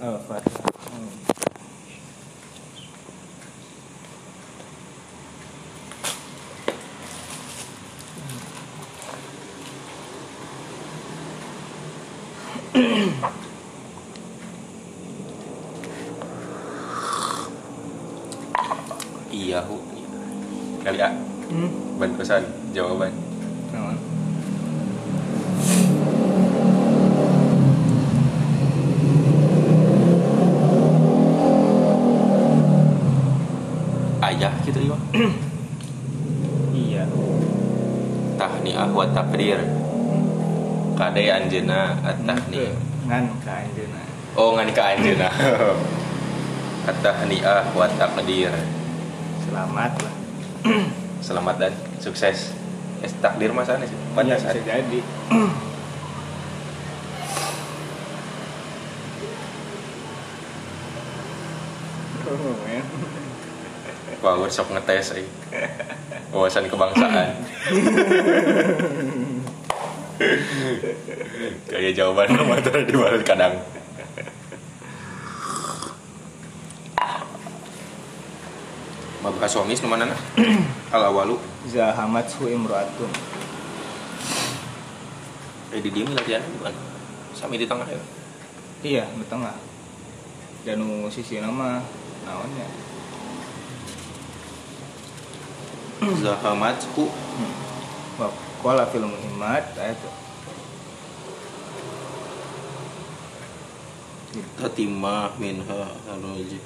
Al-Fatihah. Hmm. Iya, hu. Kali A, Hmm. ban pesan jawaban. Naon? Ayah gitu ya. Iya. Tahniah wa takdir. Kade anjeuna at-tahniah. Ngan ka anjeunna. Oh, ngan ka anjeuna. At-tahniah wa takdir. Selamat lah. Selamat dan sukses. Es takdir mas aneh sih. Banyak bisa jadi. Oh, men. Power sok ngetes eh. Wawasan kebangsaan. Jawaban nama tadi di balik kadang. Mabka suami nu mana na? Al awalu. Zahamat su imro'atun. Eh di dia latihan bukan? Sami di tengah ya. Iya, di tengah. Dan nu sisi nama naonnya. Zahamatku Hmm. Wa qala fil muhimmat ayat tatimah minha haroji.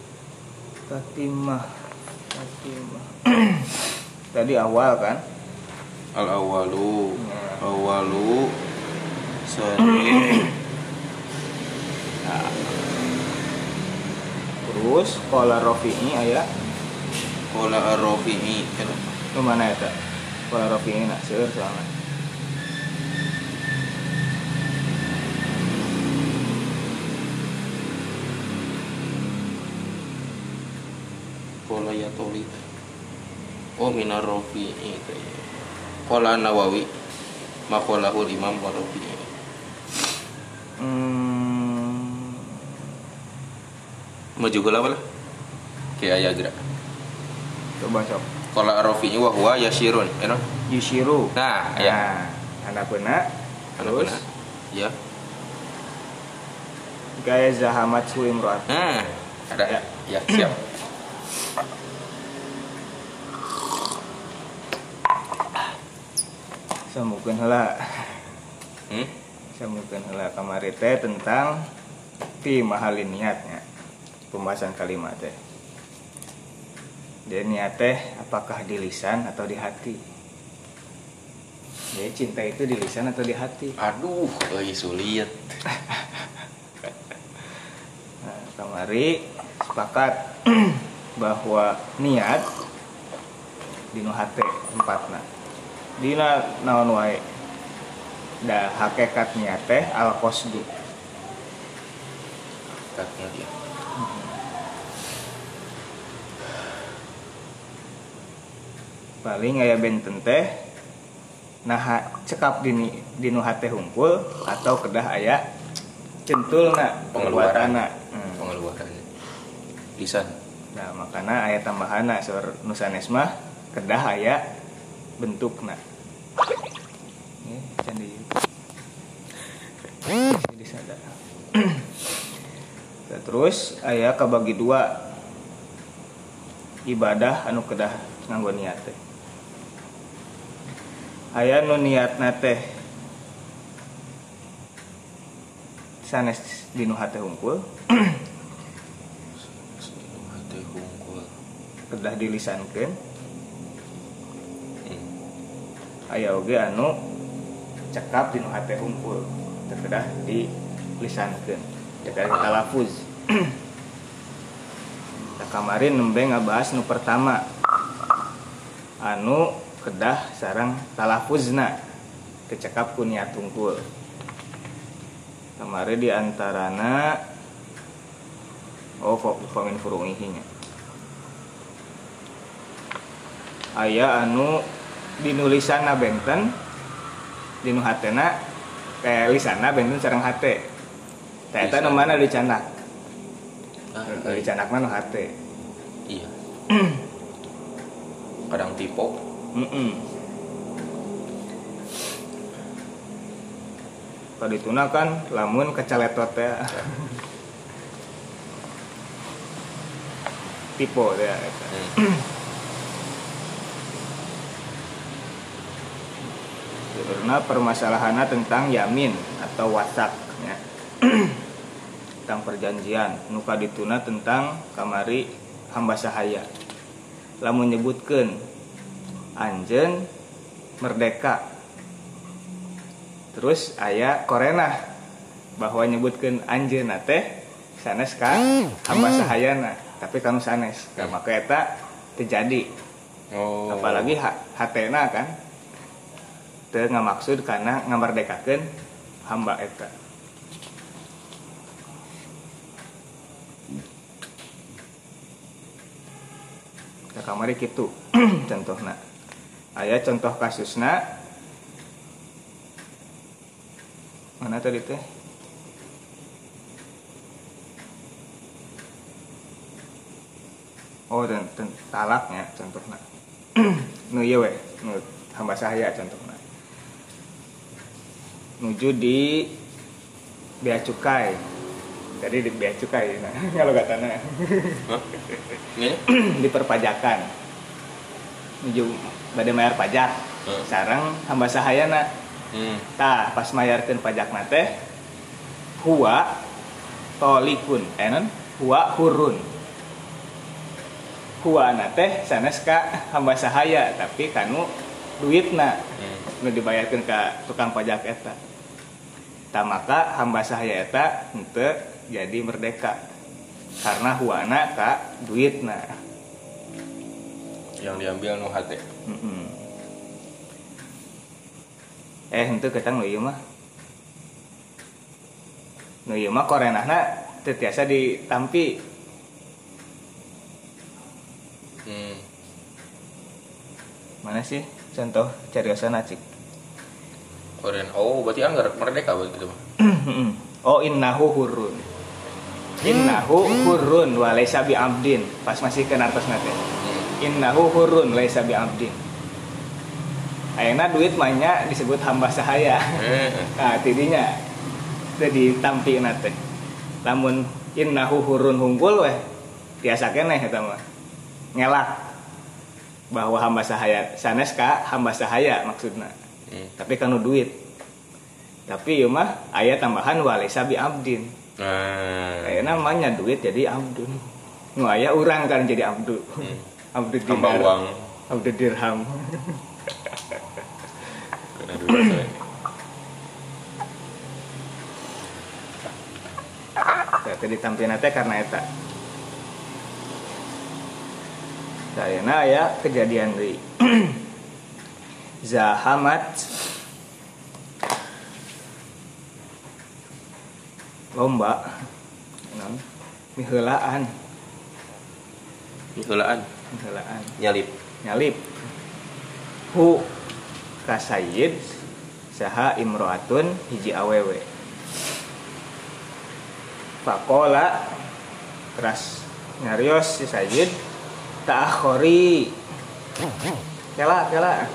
Tatimah Tatimah Tadi awal kan Al awalu. Ya. Awalu. Sari. nah. Terus Kola Rofi'i ayat Kola ar-rafi'i. Itu mana ya tak? Kola Rofi'i nak seur soalnya Kola ya toli. Oh minar rafi'i. Kola nawawi. Makolahul imam wa rafi'i. Hmm Mau juga lah lah. Kayak ayah gerak. Coba sok Kola ar-rafi'i wa huwa yashirun. Ya no? Yushiru Nah, ya. Nah Anak benak Anak. Ya. Gaya Zahamat su imro'atun Nah, ada Ya. ya. Ya, siap. Semoga heula Hmm? Semoga heula kamari teh tentang Fi mahalin niatnya. Pembahasan kalimat teh. Dia niat teh apakah di lisan atau di hati? Jadi cinta itu di lisan atau di hati? Aduh, euy sulit. Nah, kamari sepakat bahwa niat dinu hate empatna dina naon wae da hakikat niat teh al qasdu Kaknya dia. paling aya benten teh nah cekap dini dinu hate hungkul atau kedah aya centulna Pengeluaran. perbuatanna. Hmm. Pengeluaran. Lisan. Nah, makanya ayat tambahan seur nusanes mah kedah aya bentukna. Ini candi. Jadi sadar. Nah, terus aya kabagi dua ibadah anu kedah nganggo niat teh. Aya nu niatna teh sanes dinu hate hungkul. kedah dilisankeun aya oge anu cekap dinu hate hungkul teu kedah dilisankeun. Jadi talafuz Nah, kemarin nembe ngabahas nu pertama. Anu kedah sarang talafuzna kecekap ku niat hungkul kemarin diantarana oh famin furu'ihinya aya anu dinulisanna benten dinu hatena kayak lisana benten sareng hate Eta nu mana dicanak Ah, Dari canak mah nu hate. iya kadang tipe Mm Kalau dituna kan lamun kecaletot ya. Tipe ya. Hmm. Karena permasalahannya tentang yamin atau wasak ya. tentang perjanjian. Nuka dituna tentang kamari hamba sahaya. Lamun nyebutkeun anjen merdeka. Terus aya korena bahwa nyebutkeun anjeun teh sanes ka hamba sahayana. Tapi kanu sanes maka eta terjadi. Oh. Apalagi ha- hatena kan teu ngamaksud karena ngamerdekakeun hamba eta. Nah, kamari kitu contohna. Aya contoh kasusna. Mana tadi teh? Oh dan, talaknya contohna. Nu ieu we nu hamba sahaya contohna nuju di bea cukai. Jadi di bea cukai nah kalau katanya Hah? ini di perpajakan nuju badai mayar pajak. Hmm. sarang hamba sahayana hmm. tah pas mayarkeun pajak teh huwa tolikun eh non huwa hurun. Huwa teh sanes ka hamba sahaya tapi kanu duitna Hmm. nu dibayarkeun ka tukang pajak eta tah maka hamba sahaya eta henteu jadi merdeka. Karena huana ka duitna. Yang diambil nu hate. Mm-mm. eh henteu kita nu ieu mah? Nu ieu mah korenahna teu tiasa ditampi. Hmm. mana sih contoh cariosan cik Oren. Oh berarti anggar merdeka berarti gitu oh innahu hurun innahu hurun wa laisa bi abdin. Pas masih ke nartos nate hmm. innahu hurun laisa bi abdin. Ayeuna duit mahnya disebut hamba sahaya. Eh, nah tidinya. Udah ditampi nate lamun innahu hurun hungkul weh tiasa keneh eta mah. Ngelak bahwa hamba sahaya. Sanes ka hamba sahaya maksudna hmm. tapi kanu duit. Tapi ieu mah aya tambahan walisa bi abdin. Nah kayak namanya duit jadi abdun nu aya urang kan jadi abdu. Hmm. abdu dinar. uang. Abdu dirham. Kena dulu saya Tadi teh karena eta. Sayana ya kejadian di Zahamat. Lomba. Non miheulaan Helaan miheulaan nyalip. Nyalip. Hu kasayid saha imroatun hiji awewe. Pakola keras nyarios si Sayyid ta'akhori. Kela kela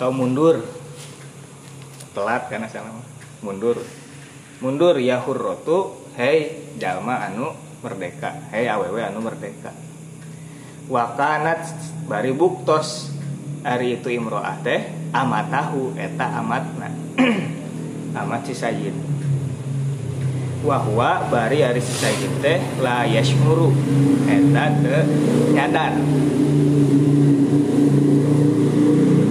atau mundur. Telat karena sana mah. mundur. Mundur ya hurrotu hei jalma anu merdeka. Hei awewe anu merdeka. Wakanat bari buktos hari itu imro'ah teh amatahu eta amatna. Amat si sayyid wahwa bari hari si sayyid teh la yashmuru eta te nyadar.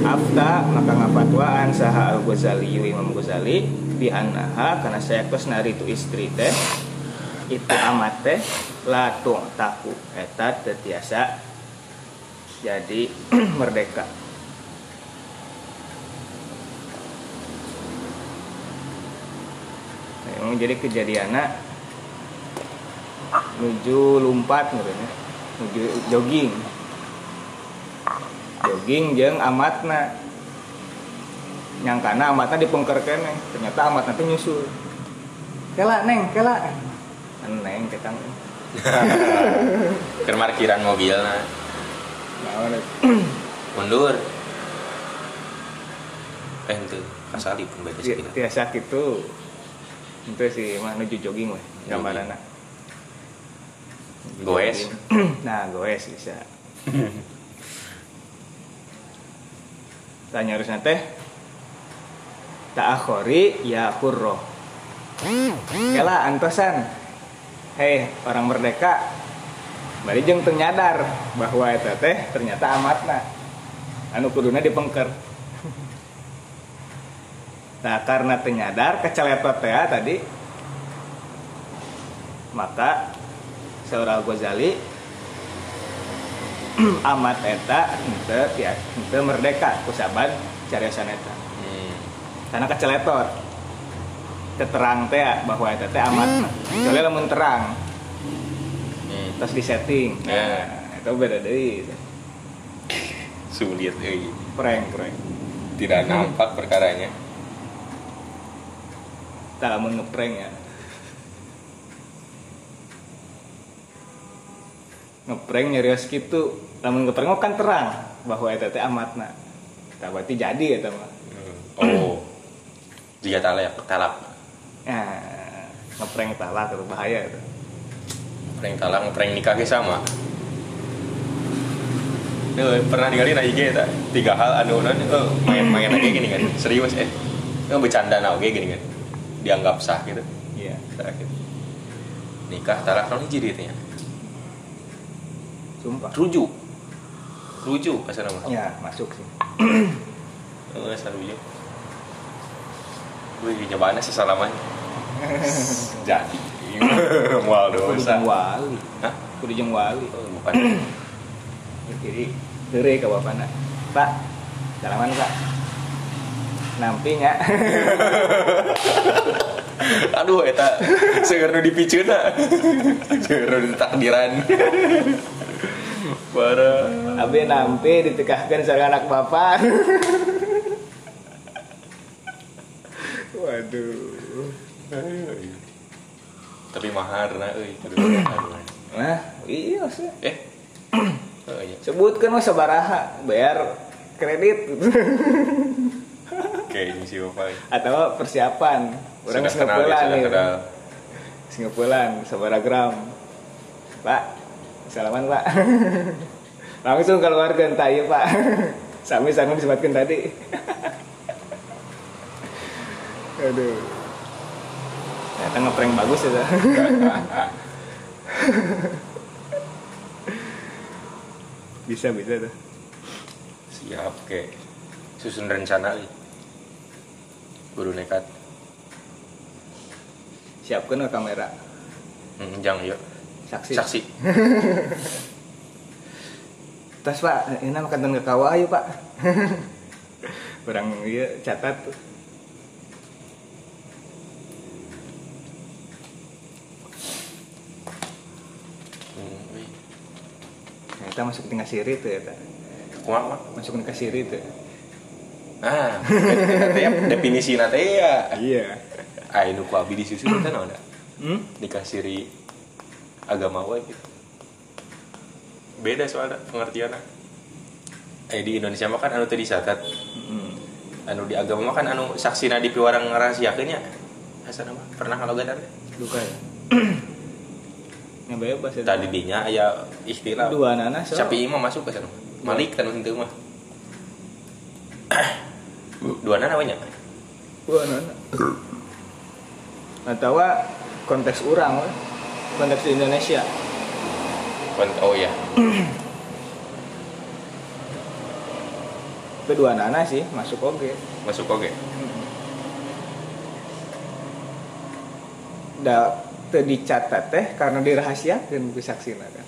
Afta maka ngapatuaan saha al Ghazali Imam Ghazali bi annaha karena saya kos nari itu istri teh itu amat teh la taku eta teu tiasa jadi merdeka emang jadi kejadiannya menuju lompat menurutnya menuju jogging. Jogging jeng amatna. Nyangkana amatna dipengker kene. Ternyata amatna teh nyusul. Kela neng kela. Neng kita ke parkiran mobil nah mundur. Eh itu kasali pun beda sekitar tiasa gitu itu sih mah nuju jogging weh gambaranna goes. Nah goes bisa. Tanya harusnya teh ta'akhori ya kurro kela antosan. Hei orang merdeka bari jeung teu nyadar bahwa eta teh ternyata amatna. Anu kuduna dipengker nah karena teu nyadar keceletot teh tadi maka seorang Ghazali amat eta ente ya ente merdeka kusaban cariyosan eta. Hmm. karena keceletot. Keterang teh bahwa eta teh amat. Kecuali lamun terang. Hmm. terus di setting Ya. nah, itu beda deui. Sulit euy prank prank. Tidak nampak perkaranya tak lamun ngeprank ya. Ngeprank nyarios gitu lamun ngeprank kan terang bahwa eta teh amatna. Tak berarti jadi eta mah. Oh. Jika talak talak. Nah, ngeprank talak itu bahaya itu. prank talak prank nikah ge sama. Duh, pernah ningali na IG eta. Tiga hal anu eh, main-main aja gini kan. Serius eh. Bercanda na oge gini kan dianggap sah gitu Iya. terakhir nikah talak non hiji nya. Sumpah. rujuk rujuk asal nama Ya, masuk sih. eh sarujuk Wih, nyobana sih salaman jadi mual Kudu dosa jeung wali. Hah? Kudu jeung wali. Oh, bukan Jadi deure ka bapana. Pak, salaman Pak. Nampinya. aduh eta seger nu dipiceuna seger nu ditakdiran parah Abi nampi ditekahkan sareng anak bapak. Waduh. tapi mahar nah euy. Nah, iya sih. eh oh, iya. Sebutkan mah sabaraha bayar kredit kayak ini sih bapak atau persiapan. Orang sudah kenal ya sudah nih. kenal. Gram pak salaman pak. Langsung keluarkan tayo pak. Sami sami disebutkan tadi. Aduh. Ternyata ngeprank bagus ya bisa bisa tuh. Siap kayak susun rencana euy kudu nekat. Siapkan ke kamera. Hmm, jangan yuk. Saksi. Saksi. Tas pak. Ini makan ke kawah ayo pak. Kurang iya catat. Tuh hmm, kita masuk tinggal siri tuh ya Mak? masuk tinggal siri tuh ah. Ya definisi nanti ya. Iya. Ah ini ku abi disusun kan ada hmm? nikah siri agama wae gitu. Beda soalnya pengertiannya. Eh di Indonesia mah kan anu tadi catat Hmm. anu di agama mah kan anu saksi di piwarang ngarahasiakeun nya asa nama? Pernah ngalogadan luka ya? Yang bebas ya tadi dinya aya istilah. Dua nana so. Syafi'i mah masuk ke sana. Malik kan henteu mah dua nana banyak dua nana atau konteks orang konteks di Indonesia. Oh ya kedua nana sih masuk oke masuk oke da teu dicatat teh karena dirahasiakeun ku saksina kan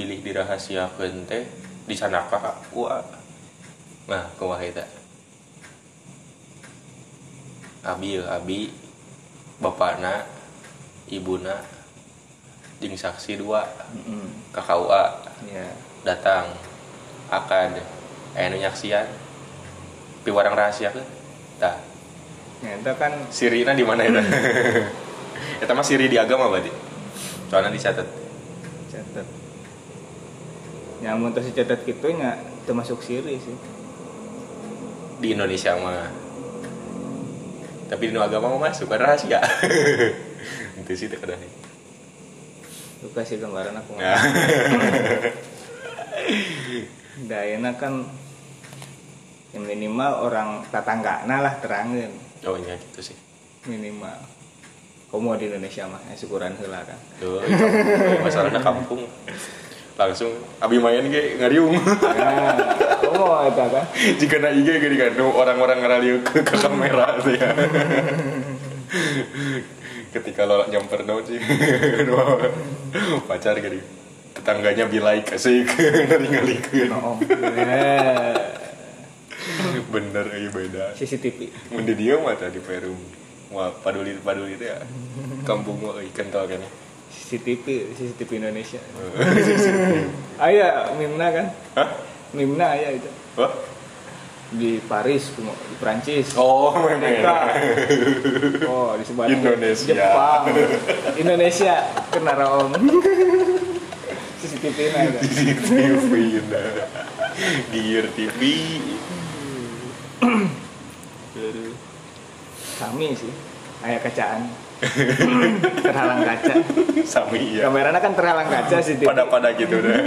bilih dirahasiakeun teh di sana kak wah nah eta abi ya. Abi bapakna ibuna jeung saksi dua. KKUA ya datang akan nu nyaksian. Piwarang rahasia ke? Tah ya itu kan sirina di mana itu eta mah siri di agama berarti. Soalnya dicatat. catat nyamun terus catat gitu nya termasuk siri sih. Di Indonesia mah. Tapi di agama mah masuk kan rahasia itu sih teh kadang lu kasih gambaran aku nah Dayana kan. Yang minimal orang tetanggana lah terangin. Oh iya gitu sih. Minimal. Komo di Indonesia mah ya syukuran heula kan. Itu masalahnya kampung langsung abi main ge ngariung. Nah komo eta kan? Jika na IG gini kan orang-orang ngeraliu ke, ke kamera tuh ya. Ketika lo nyamper daun sih pacar gini tetangganya bilai kasih ngalikeun no Eh, bener iya beda. CCTV mun di dia mah tadi Peru wah paduli paduli itu ya. Kampung ikan tol kan ya CCTV CCTV Indonesia aya mimna kan hah mimna aya itu wah di Paris di Prancis oh Mereka. Oh, di sebelah Indonesia. Jepang. Indonesia kena raom. CCTV na itu. TV nah. Gear TV Kami sih. Aya kacaan. terhalang kaca. sami ya Kameranya kan terhalang kaca sih. pada pada gitu dah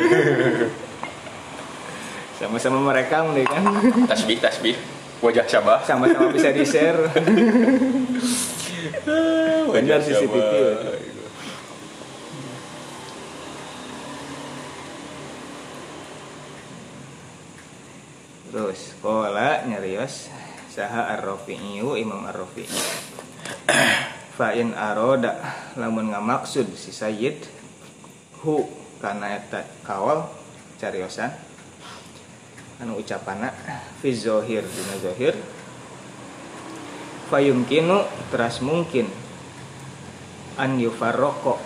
Sama-sama mereka nih kan. tasbih tasbih wajah syabah Sama-sama bisa di-share. wajah Benar CCTV syabah Terus kola nyarios saha ar-rafi'iyu Imam ar-rafi'i. Fa in aroda lamun ngamaksud si sayyid hu kana eta kawal cariosan anu ucapana fi zohir dina zohir fayumkinu teras mungkin an yufarroko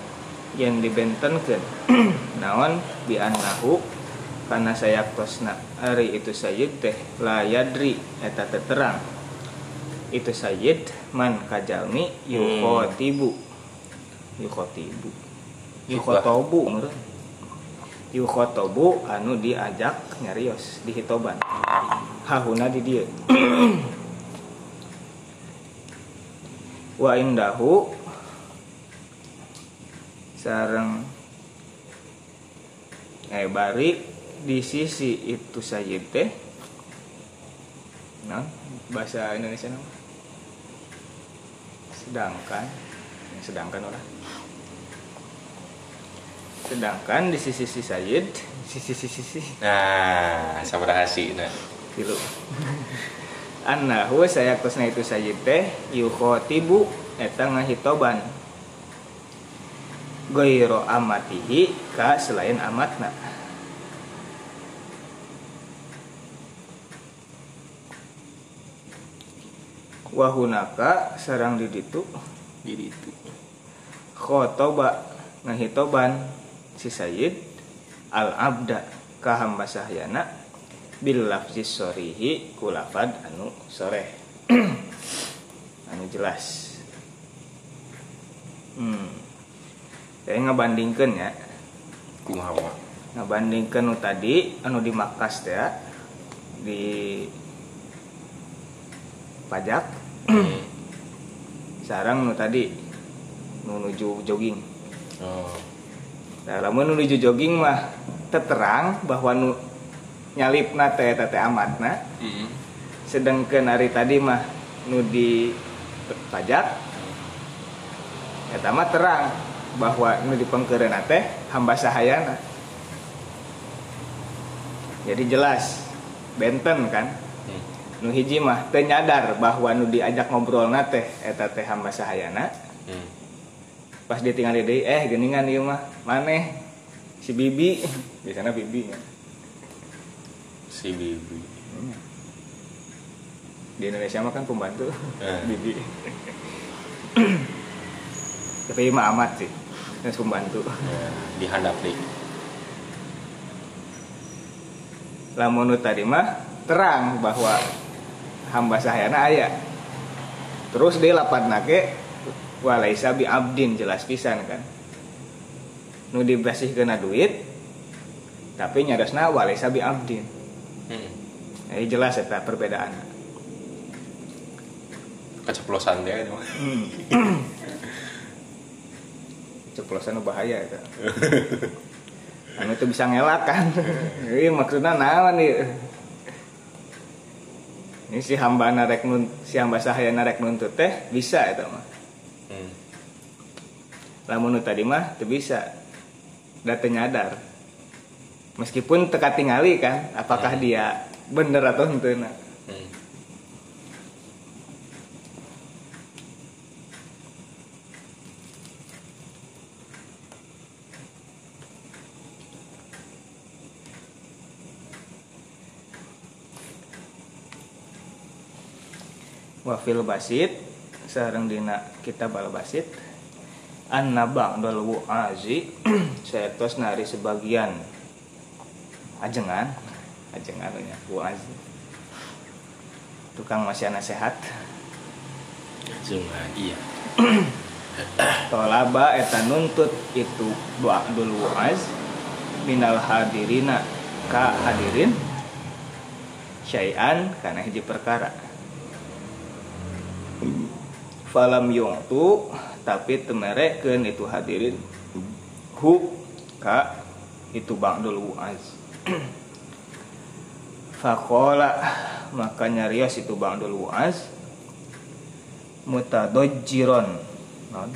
yang dibentenkeun. Naon? Bi annahu karena saya tosna hari itu sayyid teh la yadri eta teu terang itu sayyid man kajalmi yukhotibu yukhotibu yukhotobu menurut. Yukhotobu anu diajak nyarios di hitoban hahuna di dia. Wa indahu sareng eh bari di sisi itu sayyid teh. Nah bahasa Indonesia nama sedangkan yang sedangkan orang. Sedangkan di sisi si sayyid sisi sisi sisi nah sama rahasi nah. Tilu annahu saya kosna itu sayyid teh yukhotibu eta ngahitoban. Goiro amatihi ka selain amatna wahunaka sarang di ditu di ditu khotoba ngahitoban si sayyid al abda ka hamba sahyana bil lafzis sorihi kulafad anu soreh. Anu jelas. Hmm. Saya ngabandingkan ya. Kumaha mah ngabandingkan nu tadi anu dimakas teh ya, di pajak sarang nu tadi nu nuju jogging. Oh. Nah, lamun nuju jogging mah terang bahwa nu nyalipna teh teh amatna. Mm sedangkan hari tadi mah nu di pajak eta mah terang bahwa nu di pengkereuna teh hamba sahayana. Jadi jelas benten kan nu hiji mah teu nyadar bahwa nu diajak ngobrol teh eta teh hamba sahayana. Hmm. pas dia tinggal di eh geningan ieu mah maneh? Si bibi. Biasanya bibi. Ya. si bibi. Di Indonesia mah kan pembantu Eh. bibi. Tapi mah amat sih Terus pembantu. Ya, dihandap deh lamun nu tadi mah terang bahwa hamba sahayana aya. Terus dia lapan nake walaisa bi abdin jelas pisan kan. Nu dibasih kena duit tapi nyadasna walaisa bi abdin. Hmm. eh jelas eta perbedaan keceplosan dia itu. Ceplosan nu bahaya eta. Anu itu bisa ngelak kan. Ini maksudnya naon nih ini si hamba narek nun si hamba sahaya narek nuntut teh bisa itu mah. Hmm. lamun tadi mah teu bisa. Da teu nyadar. Meskipun teka tingali kan apakah dia bener atau henteu wafil basit sareng dina kitab al basit. An nabang dol wuazi saetos nari sebagian. Ajengan ajengan nya wuazi. Tukang masih sehat. Jangan, iya. Tolaba eta nuntut itu ba'dul wuaz minal hadirina ka hadirin syai'an kana hiji perkara falam yungtu tapi temerekeun itu hadirin. Hu ka itu ba'dul wuaz Fakola maka nyarios itu ba'dul wuaz mutadojjiron. Non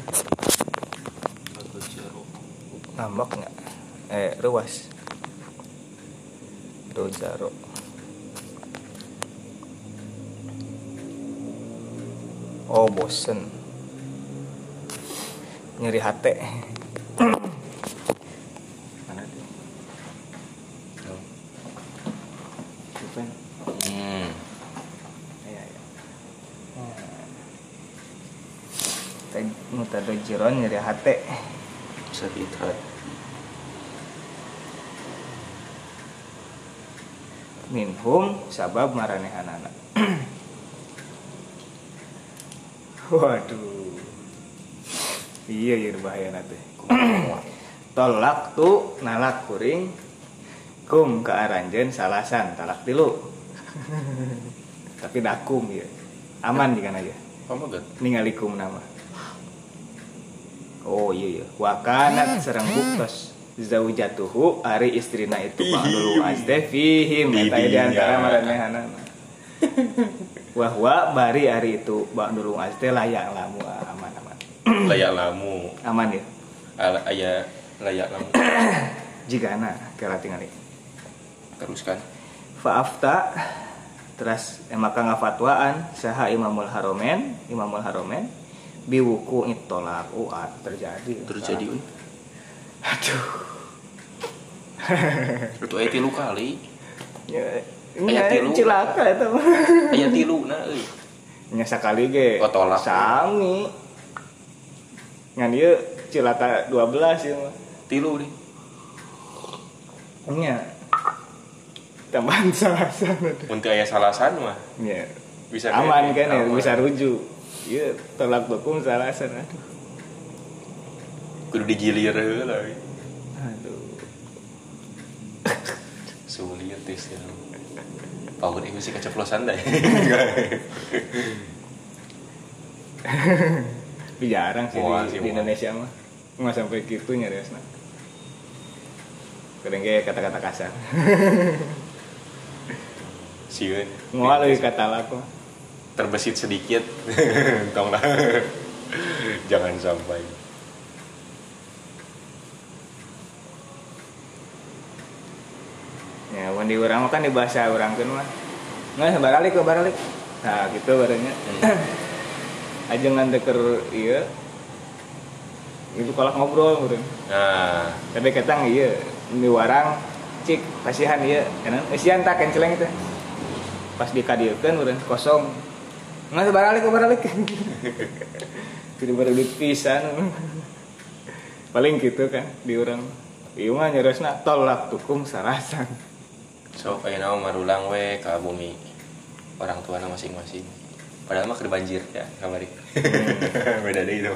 ngambek nggak? Eh ruas. Dojaro oh bosen. Nyeri hati. Mana tuh? Bukan. hmm. Iya, iya. Teh mutadojjiron nyeri hati. Sabithat minhum sabab maranehanana waduh. Iya iya bahaya nate tolak tu nalak kuring kum ke aranjen salasan talak tilu. Tapi dakum ya aman di aja gak? ningali kum nama. Oh iya iya. Wakanat serang buktos zaujatuhu ari istrina itu ba'dul azte fihim. Eta di antara. Wahwa bari ari itu ba'dul azte layak lamu aman aman. Layak lamu. Aman ya? Ala, Aya layak lamu. Jigana kira tingali. Teruskan. Faafta terus maka ngafatwaan saha imamul haromen imamul haromen biwuku itolak uat terjadi. Terjadi uy. Aduh. Itu ayat tilu kali. Ya, ini Aya aya tilu. cilaka itu. Mah Ayat tilu nah euy nya sakali ge. Oh, tolak. sami ngan ieu cilaka 12 ya mah. Tilu nih nya. Tambahan salasan aduh. Untuk ayat salasan mah. Nya. Bisa aman kan ya bisa rujuk. Iya tolak hukum salasan aduh. Kudu digilir heula euy. aduh. Sulit tis ya Power ini masih keceplosan dah Tapi jarang sih Mual di, sih, di. Indonesia mah. Nggak sampai gitu nyariosna kadang kayak kata-kata kasar. Sieun mual lagi kata laku. Terbesit sedikit. Tong lah Jangan sampai ya mun di urang mah kan di bahasa urang kan mah. Nggak baralik ke baralik nah gitu barunya. Hmm. ajengan deker iya. Itu kolak ngobrol urang Nah. Tapi ketang iya. Di warang cik kasihan iya. Karena kasihan tak kenceleng itu pas dikadieukeun urang kosong. Nggak baralik ke baralik jadi baru pisan paling gitu kan di urang. Iya mah nyerosna tolak tukum sarasan so kayak nama marulang we ke bumi orang tua masing-masing. Padahal mah keur banjir ya kamari. Beda deh itu.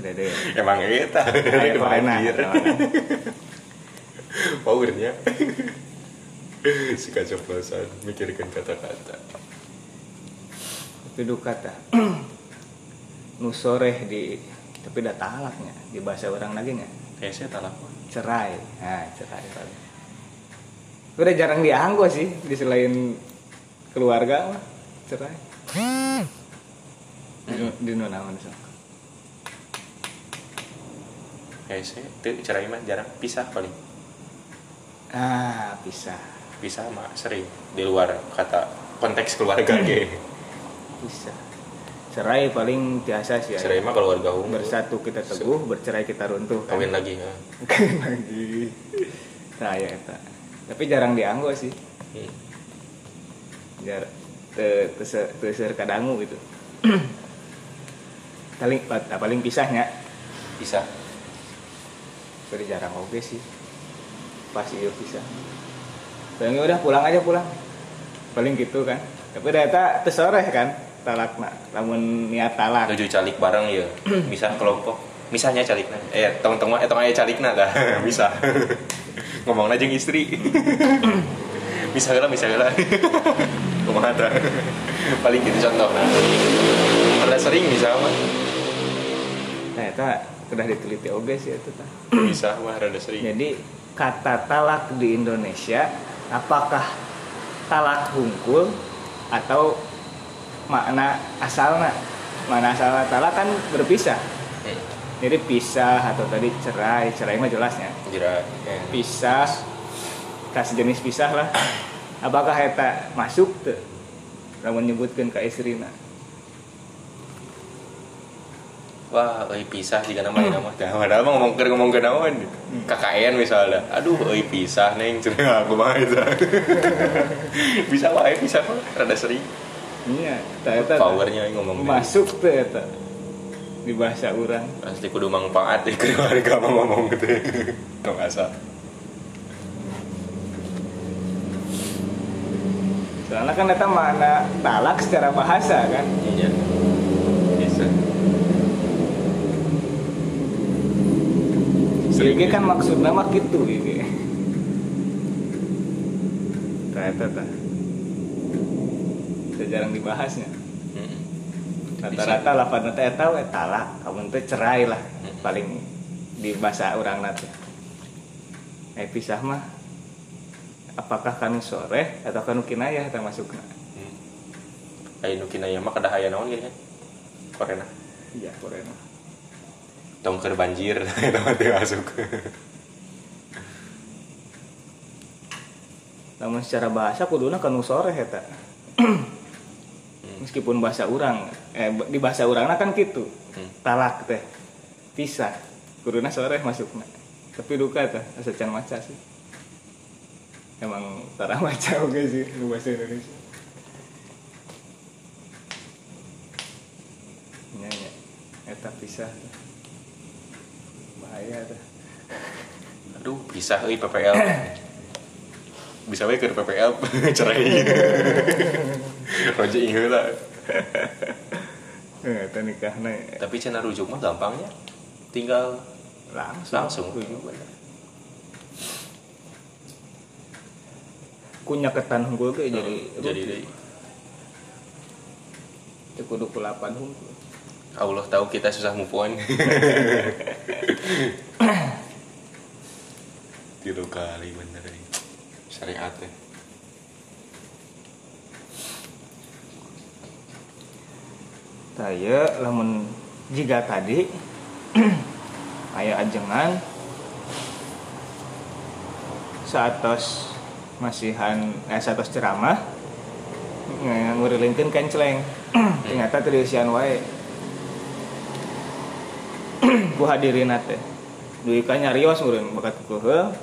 Udah deh. emang keur pokoknya. banjir powernya. Si kacoplosan mikirkan kata-kata. Tapi duka tah. nu sore di tapi udah talaknya di bahasa orang lagi nya kayak saya talak cerai. Nah cerai udah jarang dianggo sih di selain keluarga mah cerai. Di, di nu naon so kayak saya tuh cerai mah jarang pisah paling. Ah pisah. Pisah mah sering di luar kata konteks keluarga ge. Pisah. Cerai paling biasa sih cerai mah keluarga unggul bersatu kita teguh bercerai kita runtuh kan? kawin lagi ya. kawin lagi. Saya eta tapi jarang dianggo sih. Hmm. jar te te te kadangu gitu. Paling ah, paling pisahnya. Pisah. Tapi jarang oke sih. Pas iya pisah. Paling udah pulang aja pulang. Paling gitu kan. Tapi ternyata tesoreh kan talak nak. Namun niat talak. Tujuh calik bareng ya misah kelompok. Misahnya calikna. Eh teman-teman eh teman ayah calikna dah. Bisa ngomong aja istri. Bisa lah bisa lah. Kumaha tah paling gitu contoh. Nah ada sering bisa mah ternyata sudah diteliti oke sih itu tah bisa mah rada sering. Jadi kata talak di Indonesia apakah talak hungkul atau makna asalnya? Makna asalnya talak kan berpisah. Hmm, Jadi pisah atau tadi cerai, cerai mah jelasnya. ya. Pisah, kasih jenis pisah lah. Apakah eta masuk tuh? Lamun menyebutkan ke istrina. wah euy pisah jika nama nama dah padahal mah ngomong keur ngomong ke naon KKN misalnya aduh euy pisah neng cenah aku mah itu bisa wae pisah mah rada sering Iya, ternyata powernya ngomong masuk tuh eta di bahasa orang. asli kudu manfaat di keluarga mah ngomong gitu nggak asal Soalnya kan eta makna talak secara bahasa kan. iya bisa Sehingga kan maksudnya mah gitu gitu. Ternyata tak. Jarang dibahasnya. Rata-rata lapan nanti eta we talak, kamu teh cerai lah paling di bahasa orang nanti. Eh pisah mah apakah kanu sore atau kanu kinayah eta masukna? Hmm. Ayo nu kinaya mah kada aya naon gini kan korena Iya, korena. tong keur banjir mah teu masuk Namun secara bahasa kuduna kanu sore eta. Meskipun bahasa orang, eh di bahasa orangna kan gitu. Hmm. Talak teh. Pisah. Kuduna sore masukna. Tapi duka teh asa can maca sih. Emang tara maca oke sih di bahasa Indonesia. Nya nya. Eta pisah. teh. Bahaya teh. aduh pisah euy PPL bisa we keur PPL cerai Roja ingat lah. Eh, Eta nikahna tapi cina rujuk mah gampangnya. Tinggal langsung. langsung Rujuk. kunya ketan hunggul ke jadi jadi deui. jadi kudu kulapan hunggul Allah tahu kita susah move on. Tilu kali bener ini. Syariat saya lamun jika tadi aya ajengan saatos masihan eh saatos ceramah ngurilinkeun kenceleng ternyata terisian wae. Ku hadirin teh. Duit kan nyarios urang bakat kukuh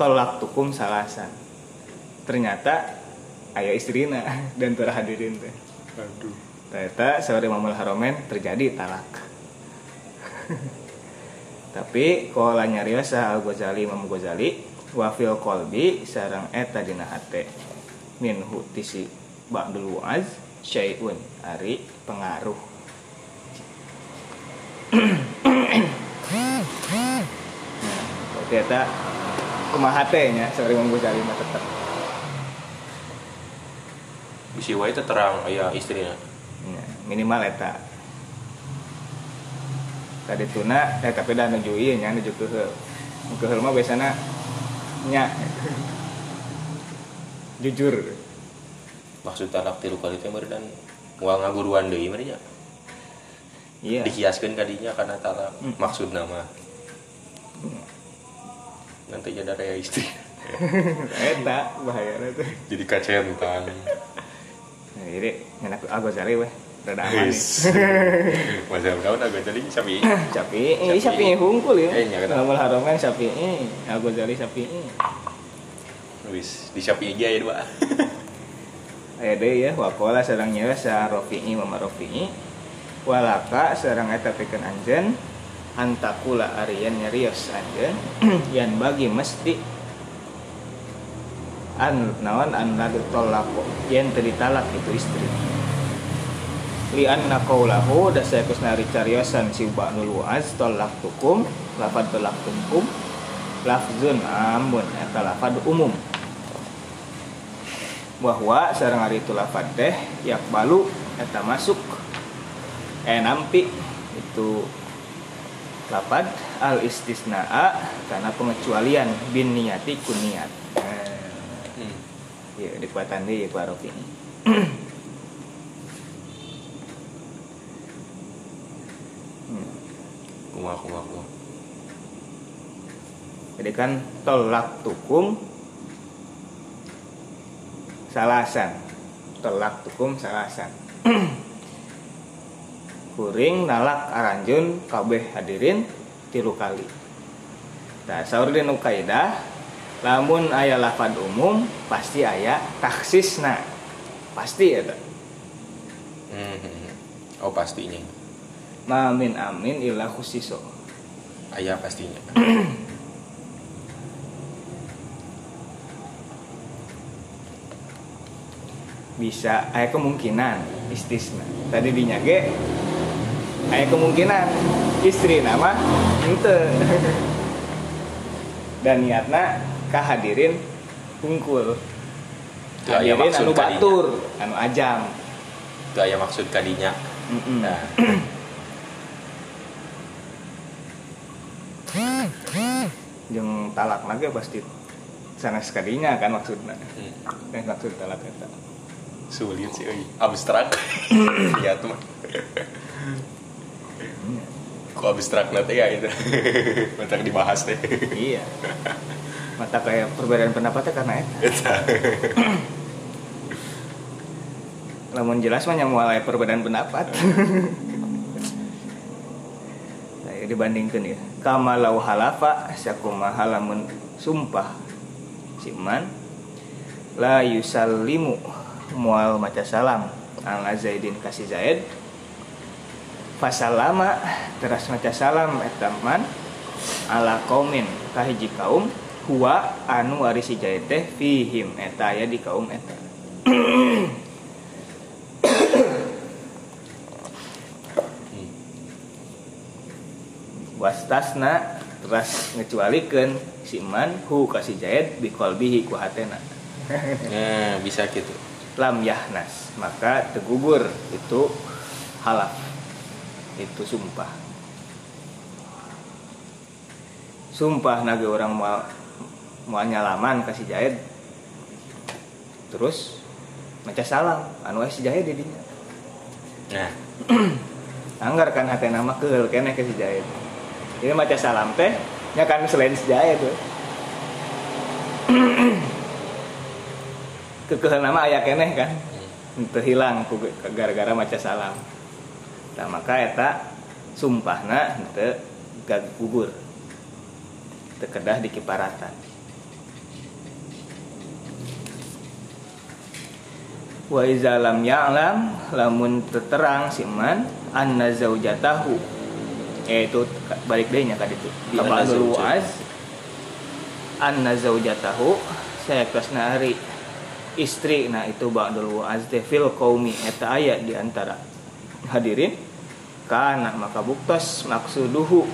tolak tukum salasan. Ternyata ayah istrina dan terhadirin teh. Aduh ternyata saudara Imamul Haromen terjadi talak. Tapi kalau nyarios Al Ghazali Imam Ghazali wa fil qalbi sareng eta dina hate. Minhu tisi ba'dul wa'az syai'un ari pengaruh. Nah, berarti eta kumaha teh nya sorry Imam Ghazali mah tetep. Bisi wae terang aya istrina Ya, minimal eta. Tadi tuna eh tapi dah nuju ieu nya nuju keheul Nu keheul mah biasana nya. Jujur. Maksud talak tilu kali teh dan moal ngaguruan deui mah nya iya. Dikiaskeun kadinya karena talak Hmm. maksud nama nanti jadi raya istri. Eta bahaya teh. Jadi kacentan jadi ngenak Agozari weh rada aman. Masa kawan agak jadi sapi. Sapi, ini sapi hungkul ya. Eh, nya kenapa? Ngamul haroman sapi, Agozari sapi. Wis di sapi aja ya dua. Aya deui ya wakola sareng nyewa sa Rafi'i mama Rafi'i walaka sareng eta pikeun anjeun antakula arian nyarios anjeun yan bagi mesti an naon an ladu tolako. Yen teu ditalak itu istri. Li anna qaulahu da saekusna ari cariosan si ba'nul wa'az tolak tukum lafad tolak tukum lafzun amun eta lafad umum. Bahwa sarang hari itu lafad teh yak balu eta masuk. Eh nampi itu lafad al istisnaa karena pengecualian bin niyati kun niat. Ya dikuatan deh ya ini Hmm. Kumah kumah kumah. jadi kan tolak tukum salasan tolak tukum salasan kuring nalak aranjun kabeh hadirin tilu kali nah saur di nu kaidah lamun aya lafad umum pasti aya taksisna pasti ya tak? Hmm, hmm, hmm. Oh pastinya. ma min amin illa khusiso Ayah pastinya. bisa aya kemungkinan istisna tadi dinyage aya kemungkinan istri nama ente dan niatna kahadirin hungkul hadirin anu kadinya. batur anu ajam Itu maksud kadinya. Mm-mm. Nah, jeung talak lagi pasti sana sekalinya kan maksudnya hmm. kan maksud talak eta sulit sih, euy. abstrak. Iya tuh. mah. Kok abstrak nanti ya itu. Mantap dibahas deh. iya mata kayak perbedaan pendapatnya karena eta Eta. lamun jelas mah yang mulai perbedaan pendapat. Saya dibandingkan ya. Kama lau halafa sakumaha lamun sumpah. Si man la yusallimu mual maca salam. Ala zaidin kasih zaid. Fasalama teras maca salam eta man ala kaumin kahiji kaum huwa anu ari si zaid teh fihim eta aya di kaum eta. Wastasna teras ngecualikeun si man hu kasih jahit bi qalbihi ku hatena. Nah, bisa gitu. lam yahnas maka tegugur itu halaf itu sumpah. Sumpah nage orang mau mau nyalaman kasih jahit terus maca salam. Anu aya si jahit di dinya Nah, anggar kan hati nama kehel kene ke si jahit ini maca salam teh nya kan selain si jahit tuh. Kekehel nama ayah keneh kan. Itu hilang ku gara-gara maca salam. Nah maka eta sumpahna itu gak gugur terkedah di kiparatan wa iza lam ya'lam lamun terang si man anna zaujatahu yaitu balik deh nya ka ditu di Anna zaujatahu saya kasna hari. Istri nah itu ba'dul wa'az teh fil qaumi eta aya di antara hadirin. Kana maka buktos maksuduhu.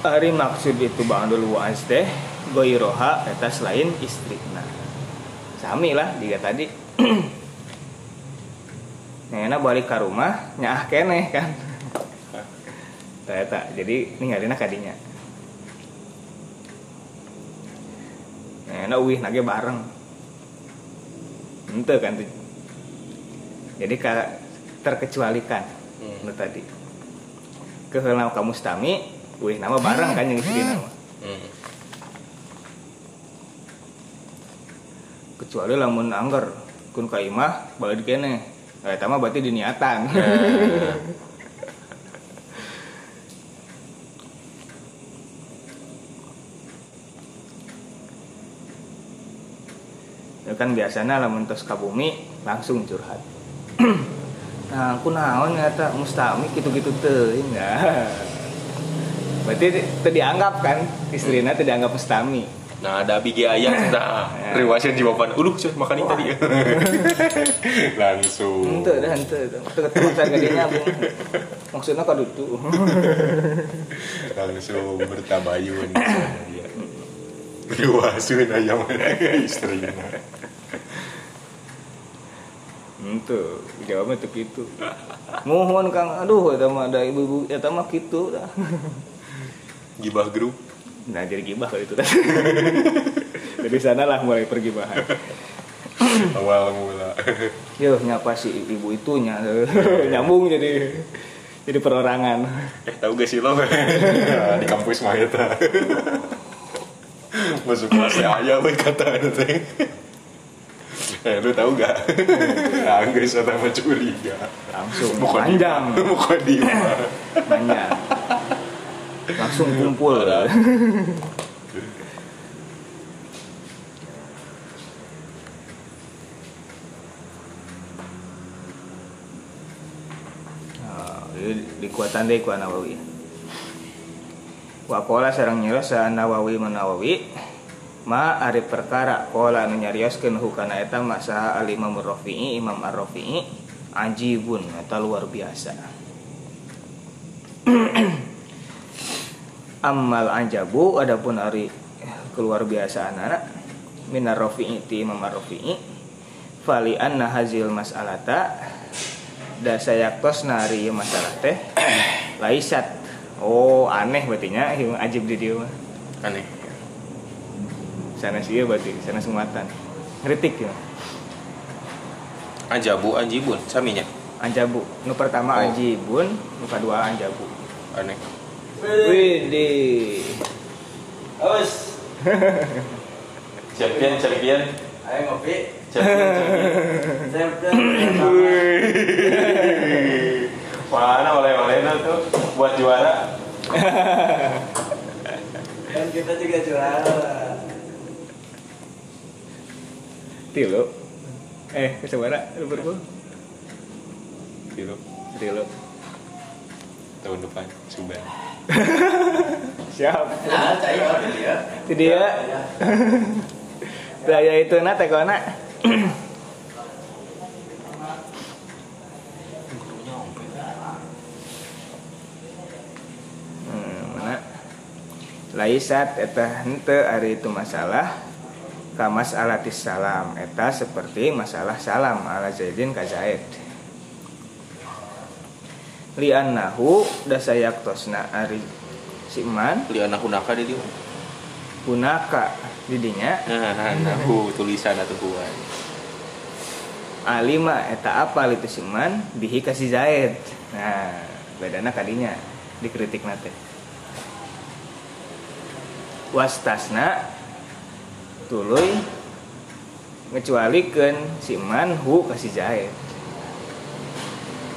Hari maksud itu ba'dul wa'az teh goiroha eta selain istri nah sami lah juga tadi. Nah, balik ke rumah nyah keneh kan. Ternyata, jadi ninggalin kadinya Nah, uih nage bareng. Ente kan tuh. Jadi ka- terkecualikan Hmm. tadi. Keheula kamu stami Uih nama bareng kan yang istri nama. Hmm. Kecuali lamun angger Kun ka imah balik kene Eh, eta mah berarti diniatan Nah, Ya kan biasanya lamun tos ka bumi langsung curhat. nah, aku naon nyata mustami gitu-gitu teu enggak. Berarti teu dianggap kan istrina teu dianggap mustami. Nah, ada bigi ayah nah, riwasan jawaban. Uluh, cek makan ini tadi. Langsung. Henteu dah henteu. Teu ketemu harga dia nyambung. Maksudnya kadutu. Langsung bertabayun. Riwasan ayam istrinya. Henteu, jawabnya tuh gitu. Mohon Kang, aduh eta mah ada ibu-ibu eta mah kitu dah. Gibah grup. Nah, jadi gibah kalau itu. Dari sana lah mulai pergibahan. Awal mula. Yo nyapa si ibu itunya nyambung jadi jadi perorangan. Eh, tahu gak sih lo? Di kampus mah eta. Masuk kelas ayah we kata itu. Eh, lu tahu gak? Nah, guys, ada mah curiga. Langsung panjang, Muka di panjang. Langsung kumpul. Nah, ini dikuatan deh ku Nawawi. Wakola sarang nyerios sa Nawawi menawawi ma ari perkara kola anu nyarioskeun hukana eta masa al Imam Rafi'i Imam Ar-Rafi'i ajibun eta luar biasa. Amal anjabu adapun ari keluar biasa anak minar Rafi'i ti Imam Ar-Rafi'i fali anna hazil mas'alata da sayaktos nari ieu masalah teh laisat oh aneh berarti nya ieu ajib di mah Aneh. sana sih berarti sana sumatan kritik ya Anjabu, anjibun, saminya. anjabu nu pertama Oh. anjibun nu kedua anjabu Aneh. Wih di Aus, Champion, champion. ayo ngopi. Champion, champion. Mana oleh-oleh tuh buat juara. Kan kita juga juara. tilu eh kesebara Liverpool Gitu. tilu Tahun depan, Suban. siap. Nah, dia. dia daya itu na tekona Hmm, laisat eta henteu ari itu masalah kamas alatis salam. Eta seperti masalah salam ala zaidin ka zaid li annahu dasayak tosna ari siman Li anak hunaka di dia. punaka didinya Nah, nah, nah, hu, tulisan atau buat. alima eta apa itu siman bihi kasih zaid. Nah bedana kadinya dikritik nate. Wastasna tuluy ngecualikeun siman hu kasih zaid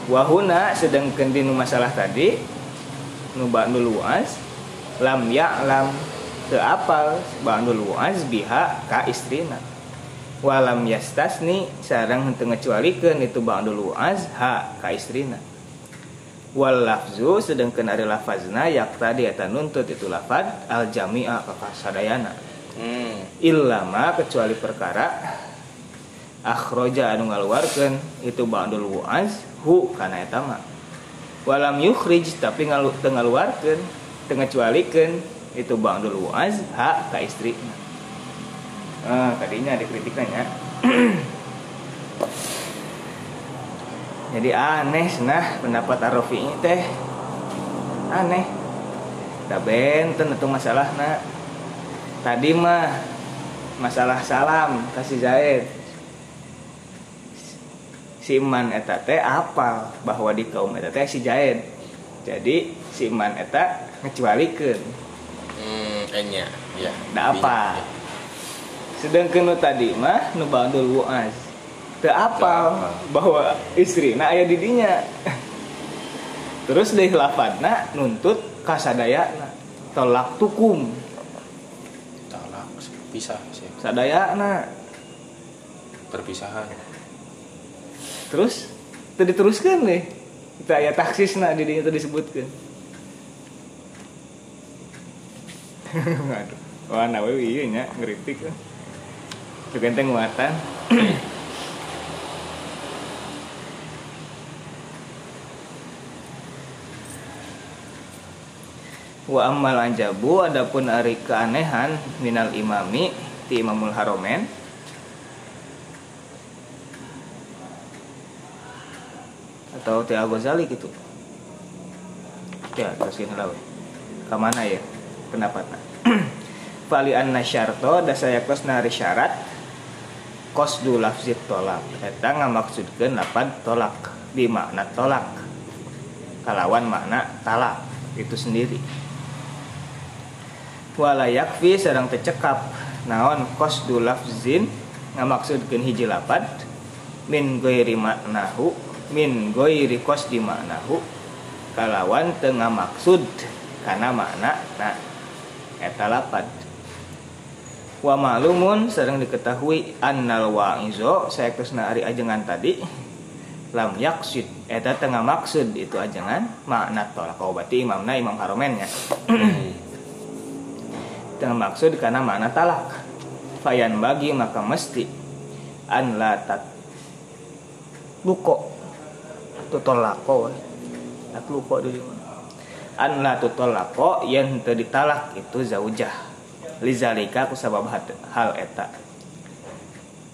wahuna sedangkan di nu masalah tadi nu ba'dul luas lam ya'lam teu apal ba'dul luas biha ka istrina. Walam yastasni sarang henteu ngecualikeun itu ba'dul luas ha ka istrina. Wal lafzu sedangkan ari lafazna yak tadi eta nuntut itu lafad al jami'a ka kasadayana hmm. illama kecuali perkara akhroja anu ngaluarkeun itu ba'dul wu'az hu kana eta mah. Walam yukhrij tapi ngalu teu ngaluarkeun teu ngacualikeun itu ba'dul wu'az ha ka istri. Ah tadinya ada kritiknya jadi aneh nah pendapat Arofi ini teh. Aneh. Tak benten itu masalah nak tadi mah masalah salam kasih Zaid si iman eta teh apa bahwa di kaum eta teh si Zaid jadi si iman eta ngecualikeun hmm enya ya da apa? Sedangkan nu tadi mah nu ba'dul wu'az. Teu apal bahwa istrina aya di dinya terus deui lafadna nuntut kasadayana tolak tukum. Talak pisah sih. Sadayana. Perpisahan terus? Teu diteruskeun deh kita aya taksisna di dinya teu disebutkeun aduh wah nawe ieu nya ngeritik Juga teh nguatan Wa ammal anjabu adapun ari keanehan minal imami ti Imamul Haromen atau ti Al Ghazali gitu. Ya, terusin heula we. Ka mana ya? Pendapatna? Fali anna syarto dasayaktos nari syarat. Qasdu lafzit tolak. Eta ngamaksudkeun lapad tolak. Di makna tolak. Kalawan makna talak. Itu sendiri. Wala yakfi sareng tecekap naon? Qasdu lafzin ngamaksudkeun hiji lapad min ghairi maknahu min ghairi qasdi maknahu kalawan teu ngamaksud kana makna na eta lapad. Wa ma'lumun sering diketahui annal wa'izo sayaktosna ari ajengan tadi lam yaksid eta tengah maksud itu ajengan makna tolak berarti imamna imam haromennya tengah maksud karena makna talak. Fayan bagi maka mesti. An la tat luko tutolako luko dari mana an la tutolako yang teu ditalak itu zaujah. Lizalika kusabab hat- hal eta.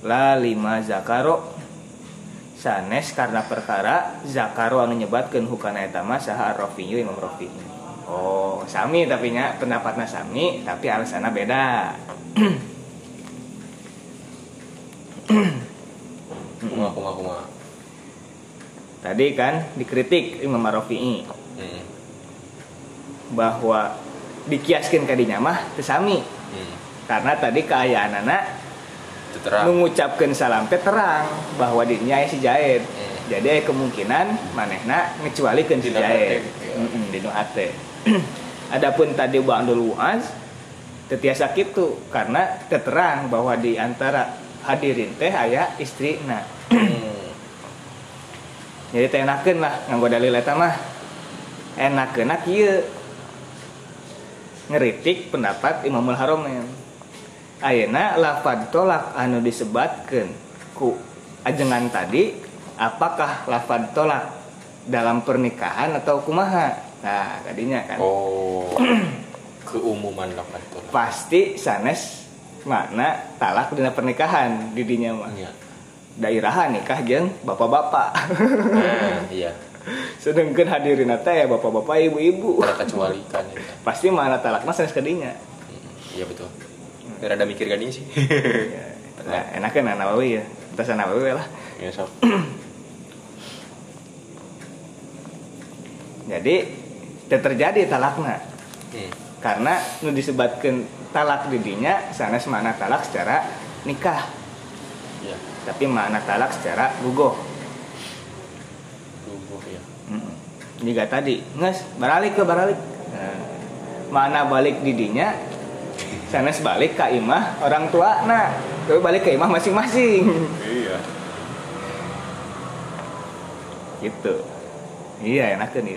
La lima zakaro. Sanes karena perkara zakaro anu nyebatkeun hukana eta mah saha ar-rafiyu imam oh sami tapi nya pendapatna sami tapi alasanna beda. Kumaha kumaha kumaha tadi kan dikritik imam rafi'i hmm. bahwa dikiaskeun kadinya mah teu sami hmm. karena tadi keayaan anak terang mengucapkan salam teh terang bahwa dirinya si Jaid. Hmm. Jadi kemungkinan manehna ngecualikeun si. Heeh, dinu hate. Adapun tadi ba'dul wuaz teu tiasa kitu karena keterang bahwa di antara hadirin teh aya istrina. hmm. Jadi teh enakeun lah nganggo dalil eta mah. Enakeun kieu. Ngeritik pendapat Imamul Haromen. Ayeuna lafad tolak anu disebatkeun ku ajengan tadi apakah lafad tolak dalam pernikahan atau kumaha nah tadinya kan oh keumuman lapan tolak pasti sanes makna talak dina pernikahan didinya mah iya dairahan nikah jeung bapak-bapak. Nah, iya. Sedangkan hadirin teh ya bapak-bapak ibu-ibu. Terkecualikan ya. pasti mana talakna sanes kadinya Hmm, iya betul. Biar ada mikir gini sih. Nah, enaknya nah, nawawi ya. Atas nawawi lah. Ya sob. Jadi teu terjadi talakna. Hmm. karena nu disebutkan talak didinya sanes makna talak secara nikah. Iya tapi makna talak secara gugoh lubuh ya jika tadi. Nges baralik ke baralik nah, makna balik didinya sanes balik ke imah orang tua nah tapi balik ke imah masing-masing. Iya. Gitu. Iya enak kan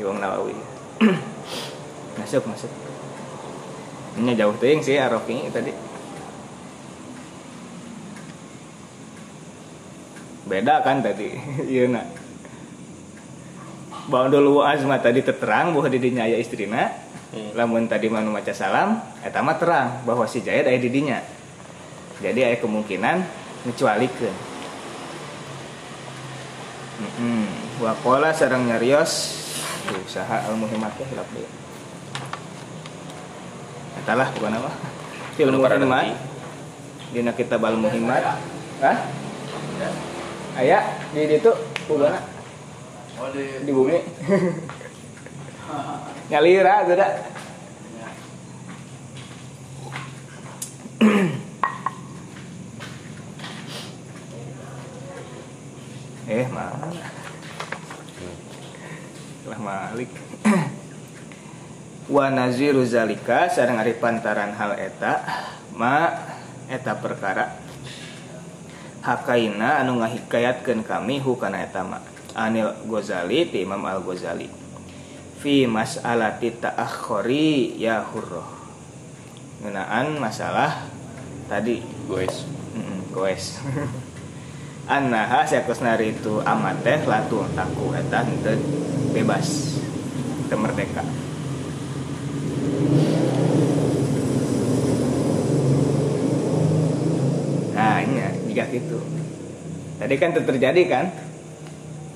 Imam Nawawi. Masuk masuk. Ini jauh ting sih Arofi tadi beda kan tadi. Iya nak. Bawa dulu azma tadi terang bahwa didinya aya istrina Hmm. lamun tadi manu maca salam eta mah terang bahwa si Jayad aya didinya. Jadi aya kemungkinan ngecualikeun. Mm-mm. wa qala sareng nyarios Tuh, saha al muhimmat teh hilap deui. Eta lah bukan apa muhimmat nanti. dina kitab al muhimmat Hah? Aya di ditu pulana Oh di di bumi. Nyalira ada eh mana? Lah malik. Wa naziru zalika sareng ari pantaran hal eta ma eta perkara hakaina anu ngahikayatkeun kami hukana eta ma anil Ghazali ti Imam Al Ghazali fi mas'alati ta'akhuri ya hurroh ngenaan masalah tadi. Guys mm, goes. Annaha sakusnari itu amat teh latu taku eta bebas. Teu merdeka nah jika gitu tadi kan itu terjadi kan?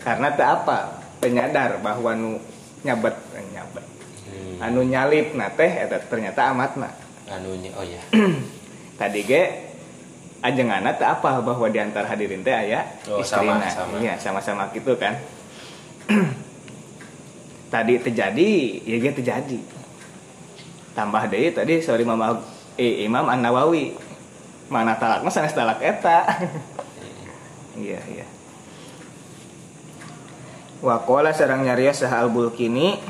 Karena tak apa penyadar bahwa nu nyabet eh, nyabet hmm. anu nyalip na teh eta ternyata amat na. Anunya oh ya tadi ge ajengana tak apa bahwa di antara hadirin teh aya Oh, istrina. sama, sama. iya sama-sama gitu kan. Tadi terjadi ya ge terjadi. Tambah deh tadi sorry mama eh, Imam An Nawawi mana talak? Mah sanes talak eta? Iya iya. Wakola sarang nyarios saha al bulkini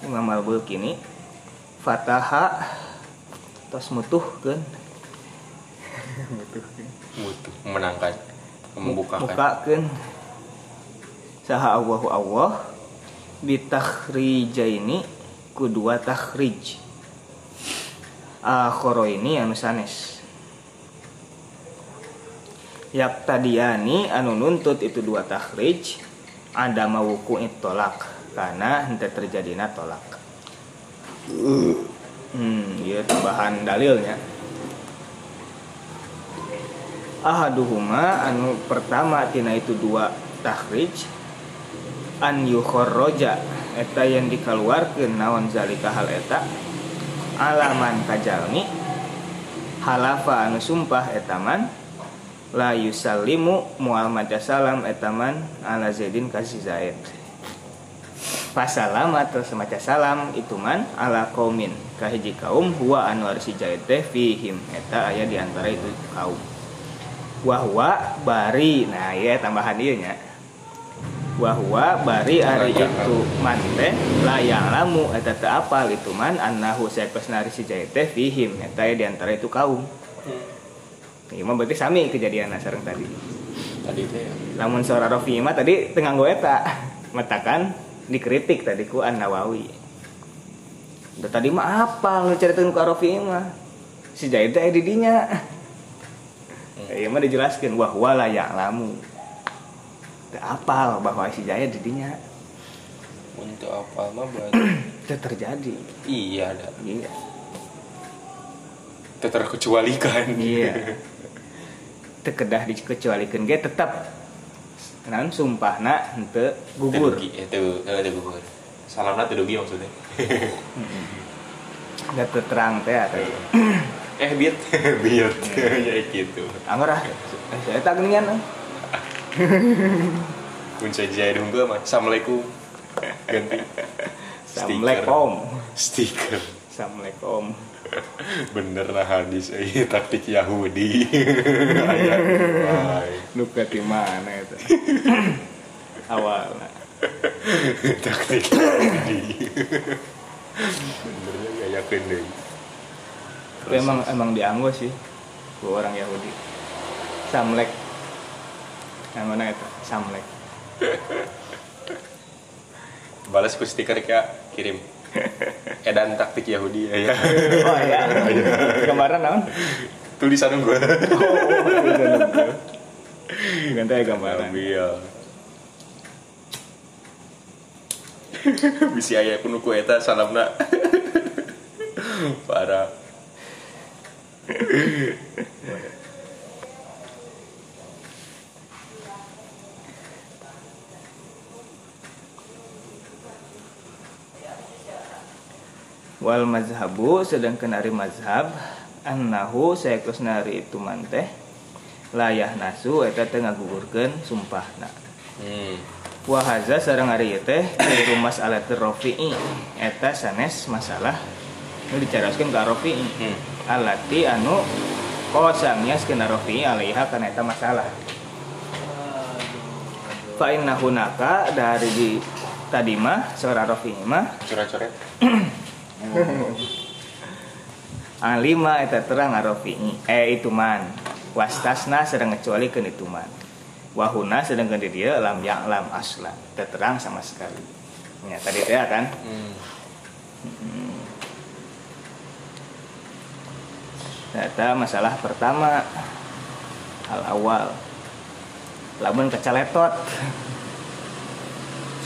Imam al bulkini Fataha tos mutuh kan mutu memenangkan membukakan. Bukakan saha Allahu Allah bitakhrijaini kedua takhrij. Akhoro ini anu sanes yak tadiani anu nuntut itu dua takhrij ada mawuku tolak karena henteu terjadina tolak. Hmm iya tambahan dalilnya. Ahaduhuma anu pertama tina itu dua takhrij an yukharraja eta yang dikeluarkeun naon zalika hal eta? Alaman kajalmi halafa anu sumpah etaman la yusallimu mual maca salam etaman ala zaidin kasih zaid. Pasalam atau semaca salam itu man ala kaumin kahiji kaum huwa anu si zaid teh fihim. Eta aya di antara itu kaum. Wahwa bari nah ya tambahan dia nya. Wahwa bari ari itu man teh layang lamu eta teu apal itu man annahu sayakosnari si jahit teh fihim. Eta di antara itu kaum Iya mah berarti sami kejadian sareng tadi tadi teh ya. lamun seorang Rafi mah tadi tengah gue eta matakan dikritik tadi ku An Nawawi Udah tadi mah apa lu ceritakan ku Rafi mah si jahit teh aya di dinya Iya mah dijelaskan wah wala yang lamu. Apal bahwa si Jaya didinya untuk apa mah berarti itu terjadi. iya ada Iya. Terkecualikan Iya. Tekedah dikecualikan ge tetap naon sumpahna henteu gugur. Tedugi, eh, teu eh, gugur salamna teu dugi maksudnya teu terang teh atuh. eh biat biat ya gitu Anggar ah. Saya tak geningan. ah. kunci jaya dong mah assalamualaikum ganti Assalamualaikum. stiker Assalamualaikum. bener lah hadis eh taktik Yahudi Aya, ay. Nu di mana itu? Awalnya. taktik Yahudi benernya gak yakin deh Tapi emang emang dianggo sih ku orang Yahudi. Samlek. Yang mana itu? Samlek. balas ku stiker kayak kirim edan taktik Yahudi ya, ya. oh ya gambaran naon tulisan gue ganti aja gambaran. Iya bisi aya kuno ku eta salamna parah wal mazhabu sedangkan ari mazhab annahu sayakus nari itu manteh layah nasu eta teu ngagugurkeun sumpahna hmm. wa haza sareng ari teh ieu masalah rafi'i eta sanes masalah nu dicaroskeun ka rafi'i. Hmm. alati anu kosangnya skena rafi'i alaiha kana eta masalah. Fa inna hunaka dari di tadi mah seorang rafi'i mah coret-coret alima eta terang arofi'i eh itu man. Wastasna sedang ngecuali ke itu man. Wahuna sedangkan di dia lam lam aslan teu terang sama sekali. Ya tadi teh kan? Hmm. Ternyata masalah pertama. Hal awal. Lamun kecaletot.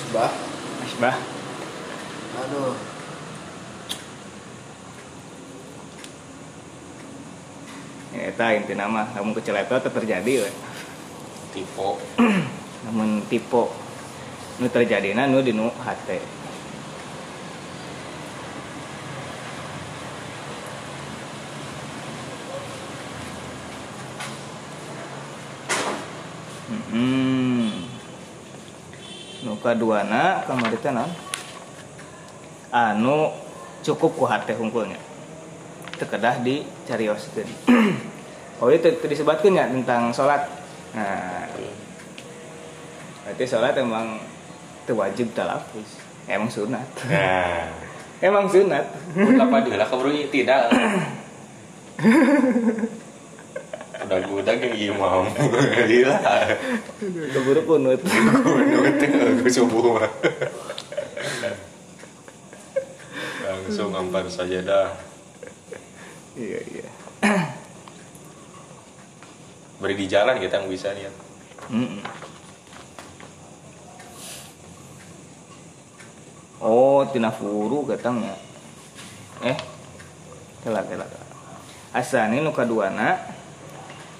Sebab asbah. Aduh eta inti nama lamun kecaletot teu terjadi we. tipe namun tipe nu terjadina nu di nu hate Hmm. Nu kaduana kamari teh? Anu cukup ku hate hungkulnya. Teu kedah dicarioskeun. oh itu disebutkeun ya tentang salat. Nah, berarti sholat emang itu wajib talafus emang sunat. Nah. Emang sunat. Apa dia lah keburu tidak. Udah udah yang imam gila keburu kunut. Gue subuh. Mah langsung ampar saja dah iya iya. Beri di jalan kita yang bisa lihat. Mm-mm. oh tina furu katangnya eh kelak kelak. Asani nu kaduana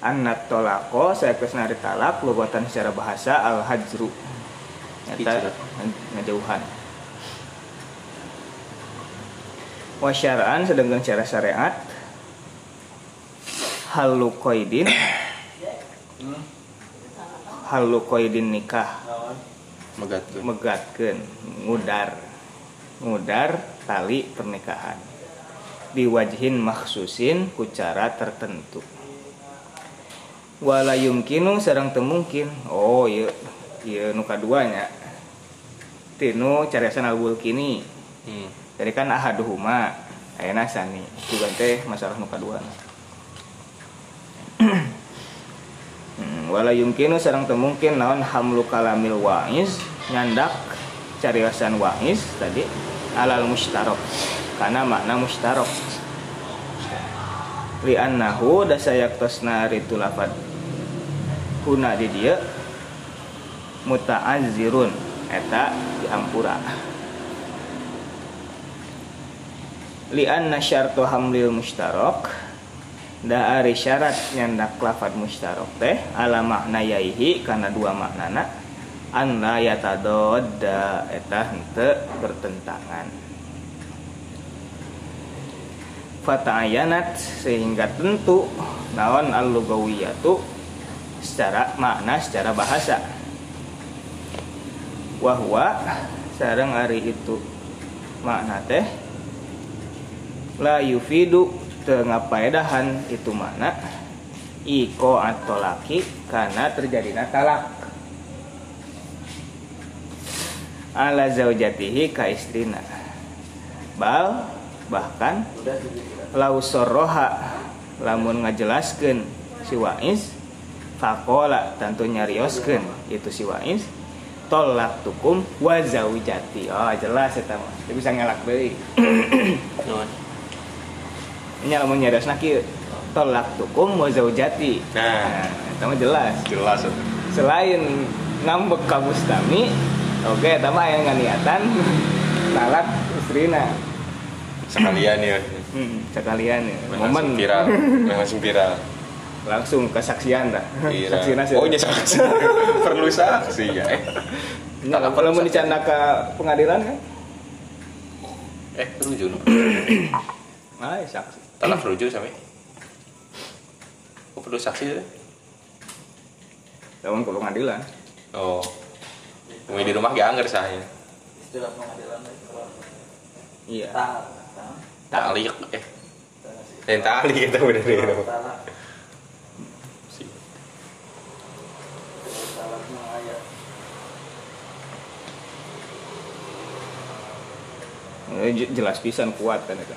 anak tolako saya nari talak lugatan secara bahasa al hajru nyata Hijrah. ngejauhan. Wasyaraan sedangkan secara syariat halu koidin halu koidin nikah. Megat tuh megatkeun. Ngudar. Ngudar tali pernikahan. Diwajhin maksusin ku cara tertentu. Wala yumkinu sareng teu mungkin oh ieu ieu nu kaduanya. Tinu cariasan al kini. Hmm. jadi kan ahaduhuma ayeuna sani. Juga teh masalah nu kaduana wala yumkinu sareng teu mungkin naon hamlu kalamil wa'iz nyandak cariasan wa'iz tadi alal mustarok karena makna mustarok li annahu dasayak tosna ritu lafad kuna di dia muta'azzirun. Eta diampura. Li anna syartu hamlil mustarok da ari syarat nyandak lafad mustarok teh ala makna yaihi karena dua maknana an la yatadodda eta henteu bertentangan. Fata'ayanat sehingga tentu naon al-lugawiyatu secara makna secara bahasa. Wahwa sareng ari itu makna teh la yufidu teu ngapaedahan itu makna iko atau laki? Karena terjadinya talak. Ala zaujatihi ka istrina. Bal bahkan udah sedikit lau sorroha lamun ngajelaskeun si Wais fakola tentu nyarioskeun. Itu si Wais tolak tukum wa zaujati. Oh jelas eta mah. Dia bisa ngelak Non. Nya lamun nyadasna kieu tolak tukum wa zaujati Nah, eta mah jelas jelas selain ngambek ka Bustami oke eta mah aya nganiatan talak istrina sekalian ya. hmm, sekalian ya momen viral, langsung viral. langsung kesaksian dah Viral. saksina sih Oh, iya saksi. Perlu saksi ya. Eh, Nah, kalau mau dicanda ke pengadilan kan eh rujuk. no. ah saksi Talak rujuk sami. Oh, perlu saksi ya? lawan ke pengadilan Oh. Mungkin di rumah gak anggar saya. Istilah pengadilan iya tak tak Tali eh. Dan tali kita bener ya. talak Si. talak mah aya Eh, j- jelas pisan kuat kan itu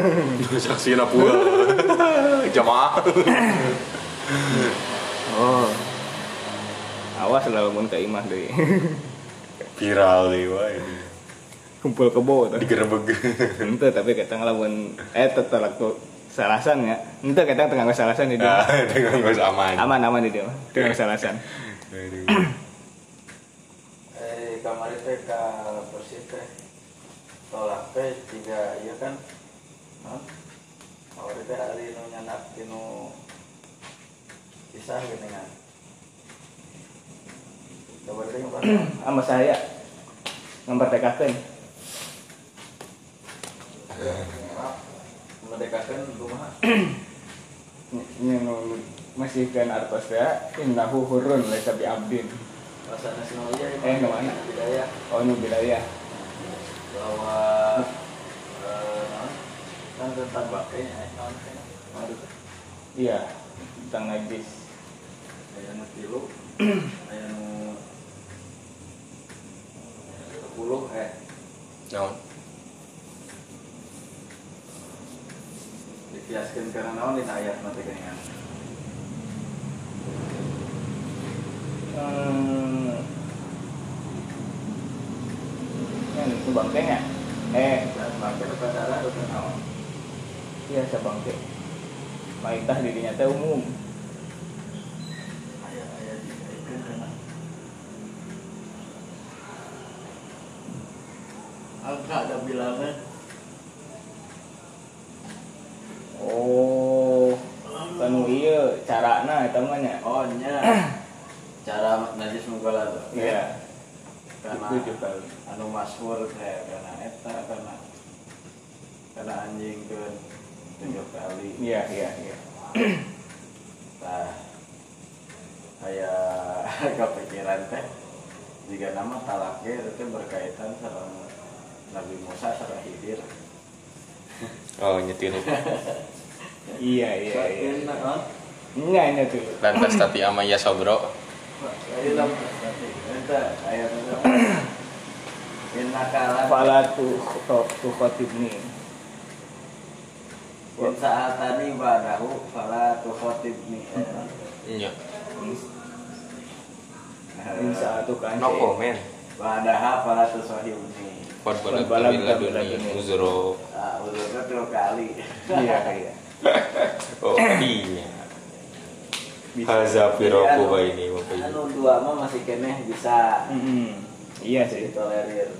Saksi na pula. Jamaah. oh awas lah lamun ke imah deh Viral deh wah ini. kumpul kebo tuh Digerebek. ente tapi kita ngelamun eh tetap tuh salasan ya ente kita tengah salasan di Ah, dia dengan gak aman. aman aman di dia mah tengah salasan Aduh. eh kamari ka teh tolak teh tiga iya kan? Kamari teh hari nu nyanak tinu kisah gini kan. Kamari teh ngapain? sama saya. Memerdekakan merdekakan rumah. Yang masih kan artos ya innahu hurun laisa bi abdin nasionalia Eh, ke mana? budaya oh nu bidaya bahwa kan tentang bakainya eh, iya tentang najis aya nu tilu aya nu sepuluh eh. Naon? dikiaskeun karena naon dina ayat nanti kayaknya hmm. kan itu ya? Eh arah itu iya sabangke maitah dirinya teh umum aya aya dikaitkeun kana angka ada bilangan oh kanu iya carana eta mah nya oh nya cara najis mugala tuh iya karena itu juga anu masyhur teh karena eta karena karena anjing keun tujuh kali iya iya iya nah aya kepikiran teh jika nama talaknya itu berkaitan sama Nabi Musa sama Khidir Oh, nyetir. iya iya iya Soalnya, naon? enggak ini tuh Lantas tati amaya sobro. Ayo dong, Eta, ayat itu. Inna kala fala tu tu khatibni In sa'atani ba'dahu fala Iya. in saatu kan No comment. Ba'daha fala tusohibni. Ah, udah dua kali iya iya Oh, iya. Bisa Haza anu, baini wa baini. Anu dua mah masih keneh bisa iya sih ditolerir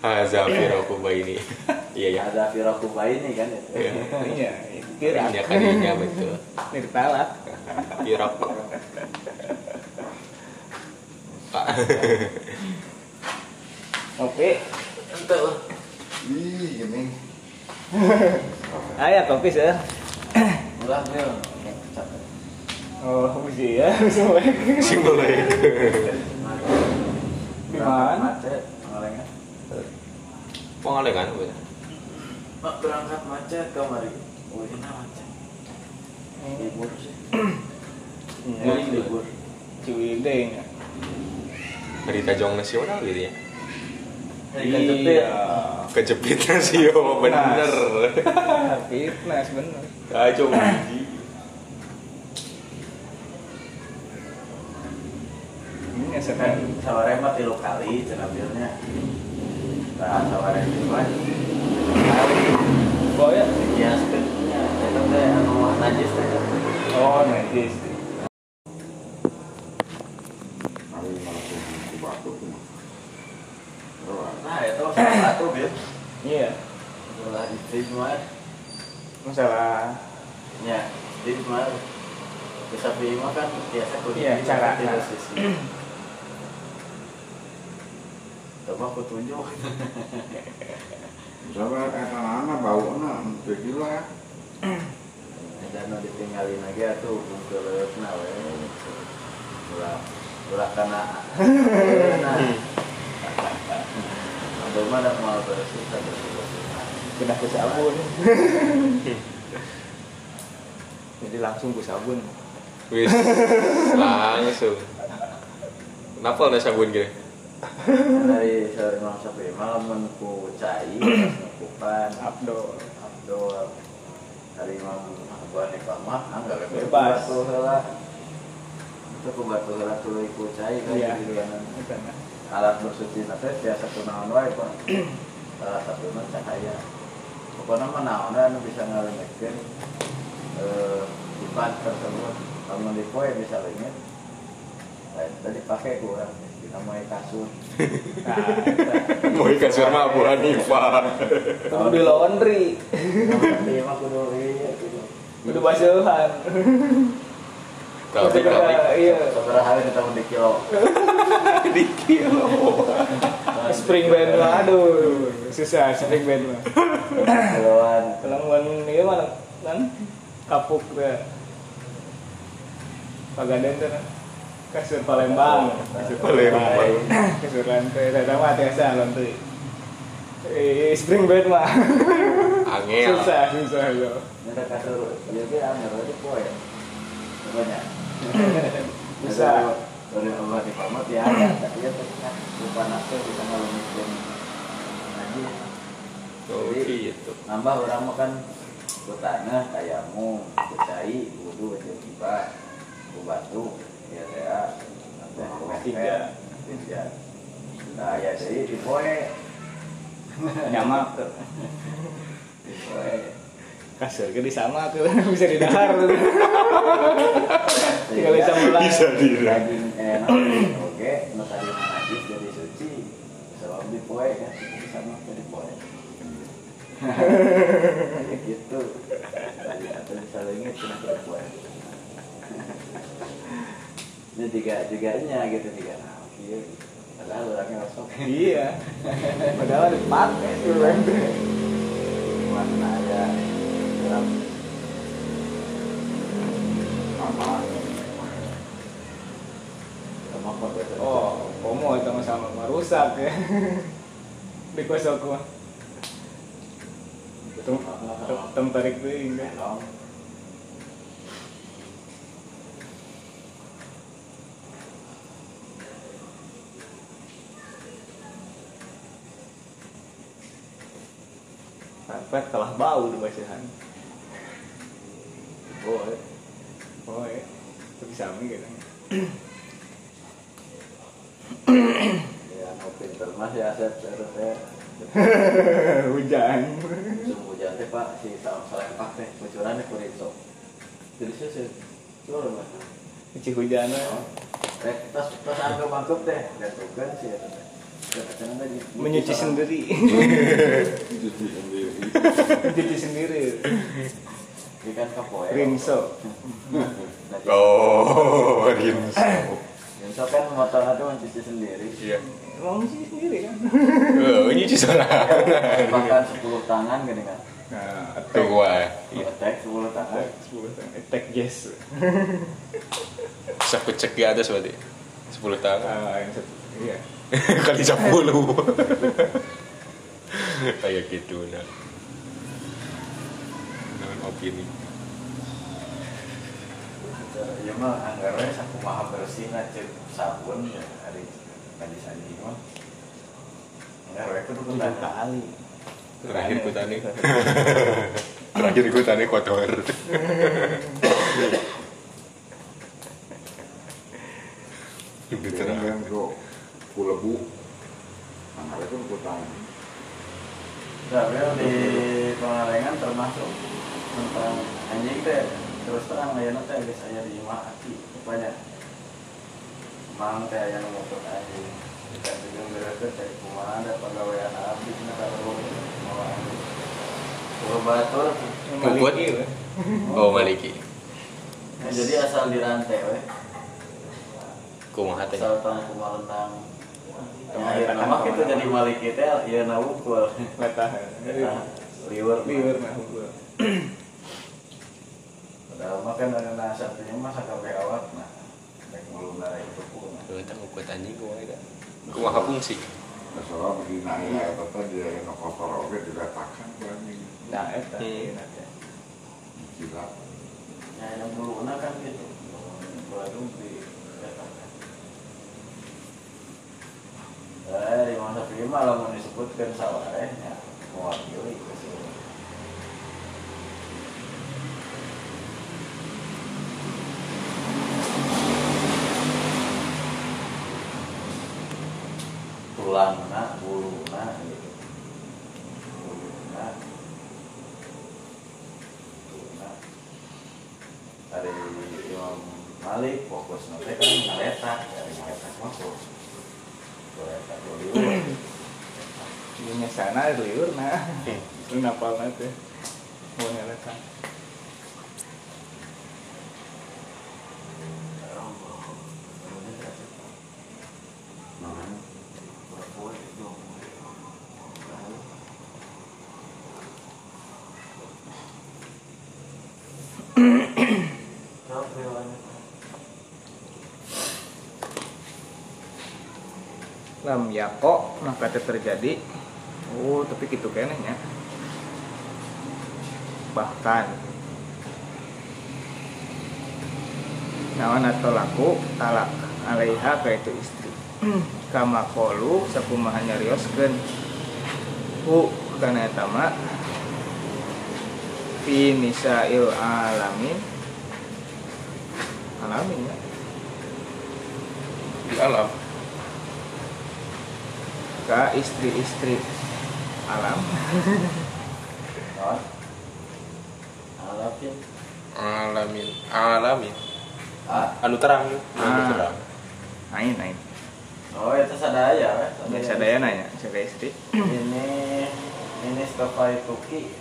Haza firaqu baini. Iya ya. Ada firakuba ini kan itu Iya. iya kira Kalinya kalinya betul. nirtalak Firaqu. Pak. oke Ente lah Ih, gini. ayah kopi sih Ulah Mil oh bisa ya mulai. Di mana? Pengalengan betul. Mak berangkat macet kemari Oh ini macet. Libur. Sih Ini libur. Ciwidey nya Berita jong nasional gitu ya. iya. Kejepit nasio bener. fitness. Bener. Kacau biji. Ini kan saware mah tilu kali nah saware itu mah. Oh ya. eta teh anu najis teh Oh, najis. Ku batuk. nah itu bil? Iya. istri Masalah. Ya istri bisa kan biasa kudu Iya, cara. tilu sisi tunjuk Misalnya eta lama bauna teu gila. dan nu ditinggalin lagi atuh bungkeulna we ulah ulah kana nah Aduh mah ada mau bersih bersih bersih pindah ke sabun. Jadi langsung ke sabun. Wis langsung. Kenapa ada sabun gitu? Dari malam sampai malam menku cai melakukan Abdul. Abdul dari malam gua nih mah enggak Bebas. tuh lah itu ku batu heula tuh iku cai kan Iya. luaran. Bukan, nah. alat bersuci nate biasa kunaon wae pak salah satunya cahaya pokoknya mah naon anu bisa ngalemekeun eh ipan tersebut kalau di poe bisa leungit Nah, tadi pakai kurang mau kasur Nah. Mau kasur mah Abu Hanifah. Kudu di laundry. Nanti mah kudu iya. Kudu basuhan. Tapi tapi iya. Seberapa hari kita mau di kilo. di kilo. Spring band mah aduh, susah spring band mah. Kiloan. Kalau mun ieu mah kan kapuk teh. Pagaden nah. Kasur Palembang. Kasur Palembang. kasur lantai, eta mah tiasa lantai. Eh, spring bed mah. Angel. susah, susah yo. Nyata kasur. Iya ge anggar di poe. Banyak. Bisa. Dari Allah di pamat ya ada. Tapi ya ternyata lupa nafsu bisa ngalemekeun aja. Oh gitu. nambah orang mah kan ku tanah kayamu ku cai wudu jeung tiba ku batu ya saya Tiga. tiga nah ya jadi di poe Nyamak tuh. di poe Kasur ke di sama tuh bisa didahar tuh. Tinggal bisa mulai. Bisa didahar. daging enak oke. Nu tadi najis jadi suci sebab di poe kan sama di poe gitu. Tadi atau selalu ingat kena di poe ini tiga tiganya gitu tiga nah padahal orangnya Iya. Padahal dipakai tuh rembes. mana ada dalam Apa? sama kok Oh, komo itu mah sama mah rusak ya. Dikosok mah. Tem tem- tem tarik tuh enggak. Karpet kalah bau di basihan. oh eh. Oh ya. Tapi sami gitu. ya mau pinter mas ya aset terus ya Hujan. Musim hujan teh pak si tahun selempak teh bocoran teh sok jadi sih sih turun mas Cuci hujan. Oh. Rek tas tas harga bangkup teh dan bukan sih ya Menyuci sendiri. Cuci sendiri. Cuci sendiri. ikan kapoe Rinso. nah Oh, Rinso. Rinso kan motor itu mencuci sendiri Iya. Emang cuci sendiri kan? Oh, ini cuci bahkan 10 tangan gini kan Nah, attack. gua. Iya. attack 10 tangan Attack, sepuluh tangan. Attack yes. Bisa kucek di atas berarti. 10 tangan. Ah, yang satu. Iya. Kali 10. Kayak gitu nah. Dengan opini. ya mah anggarnya saku maha bersih na cek sabun ya hari tadi sandi mah anggarnya itu tuh kali. Terakhir ku tani. Terakhir ku tani kotor. Gitu Jadi terang. Kulebu. Nah, itu kutan. Tapi di pengalengan termasuk tentang anjing teh terus terang layanan teh geus aya di hati rupanya. Mang teh aya nu motor anjing. Kita juga gereut teh kumaha ada pegawaian abdi cenah kalau mau anjing. Kulo batur. Puput. Oh Maliki. Nah, jadi asal dirantai we. Kumaha teh? Asal tang kumaha lentang. Ya, mah kita jadi maliki teh ieu na ukul. Latah. Nah, liur Liur nah hukul. Padahal mah kan ada nasabnya mah sakabeh awak nah. Baik nguluna itu pun. Lu teh ngukut anjing kumaha eta? Kumaha fungsi? Masalah begini ya, tetap dia yang kotor oke diletakkan anjing. Nah. Hmm. Nah. Gila. Ya yang nguluna kan gitu. Baru di Eh, di masa prima lamun disebutkan sawarehnya mewakili ke sini. tulangna buluna gitu buluna buluna dari Imam Malik fokus nanti kan ngaletak dari ngaletak mah kok ngaletak dulu Di sana liur nah. Lu napal na teh. Mau ngeletak. Nah, lam yako maka teu terjadi? Oh tapi gitu kenehnya bahkan. Nawan atau laku talak alaiha ka itu istri. Kama kolu sakumaha nyarioskeun hu kana eta mah fi nisail alamin. Alamin ya? Di alam. Ka istri-istri alam. Alamin. Alamin. Ah, Anu terang. Anu Ah. terang. ain ain oh itu sadaya, weh. biasa daya nanya sadaya istri Ini ini stofai tuki.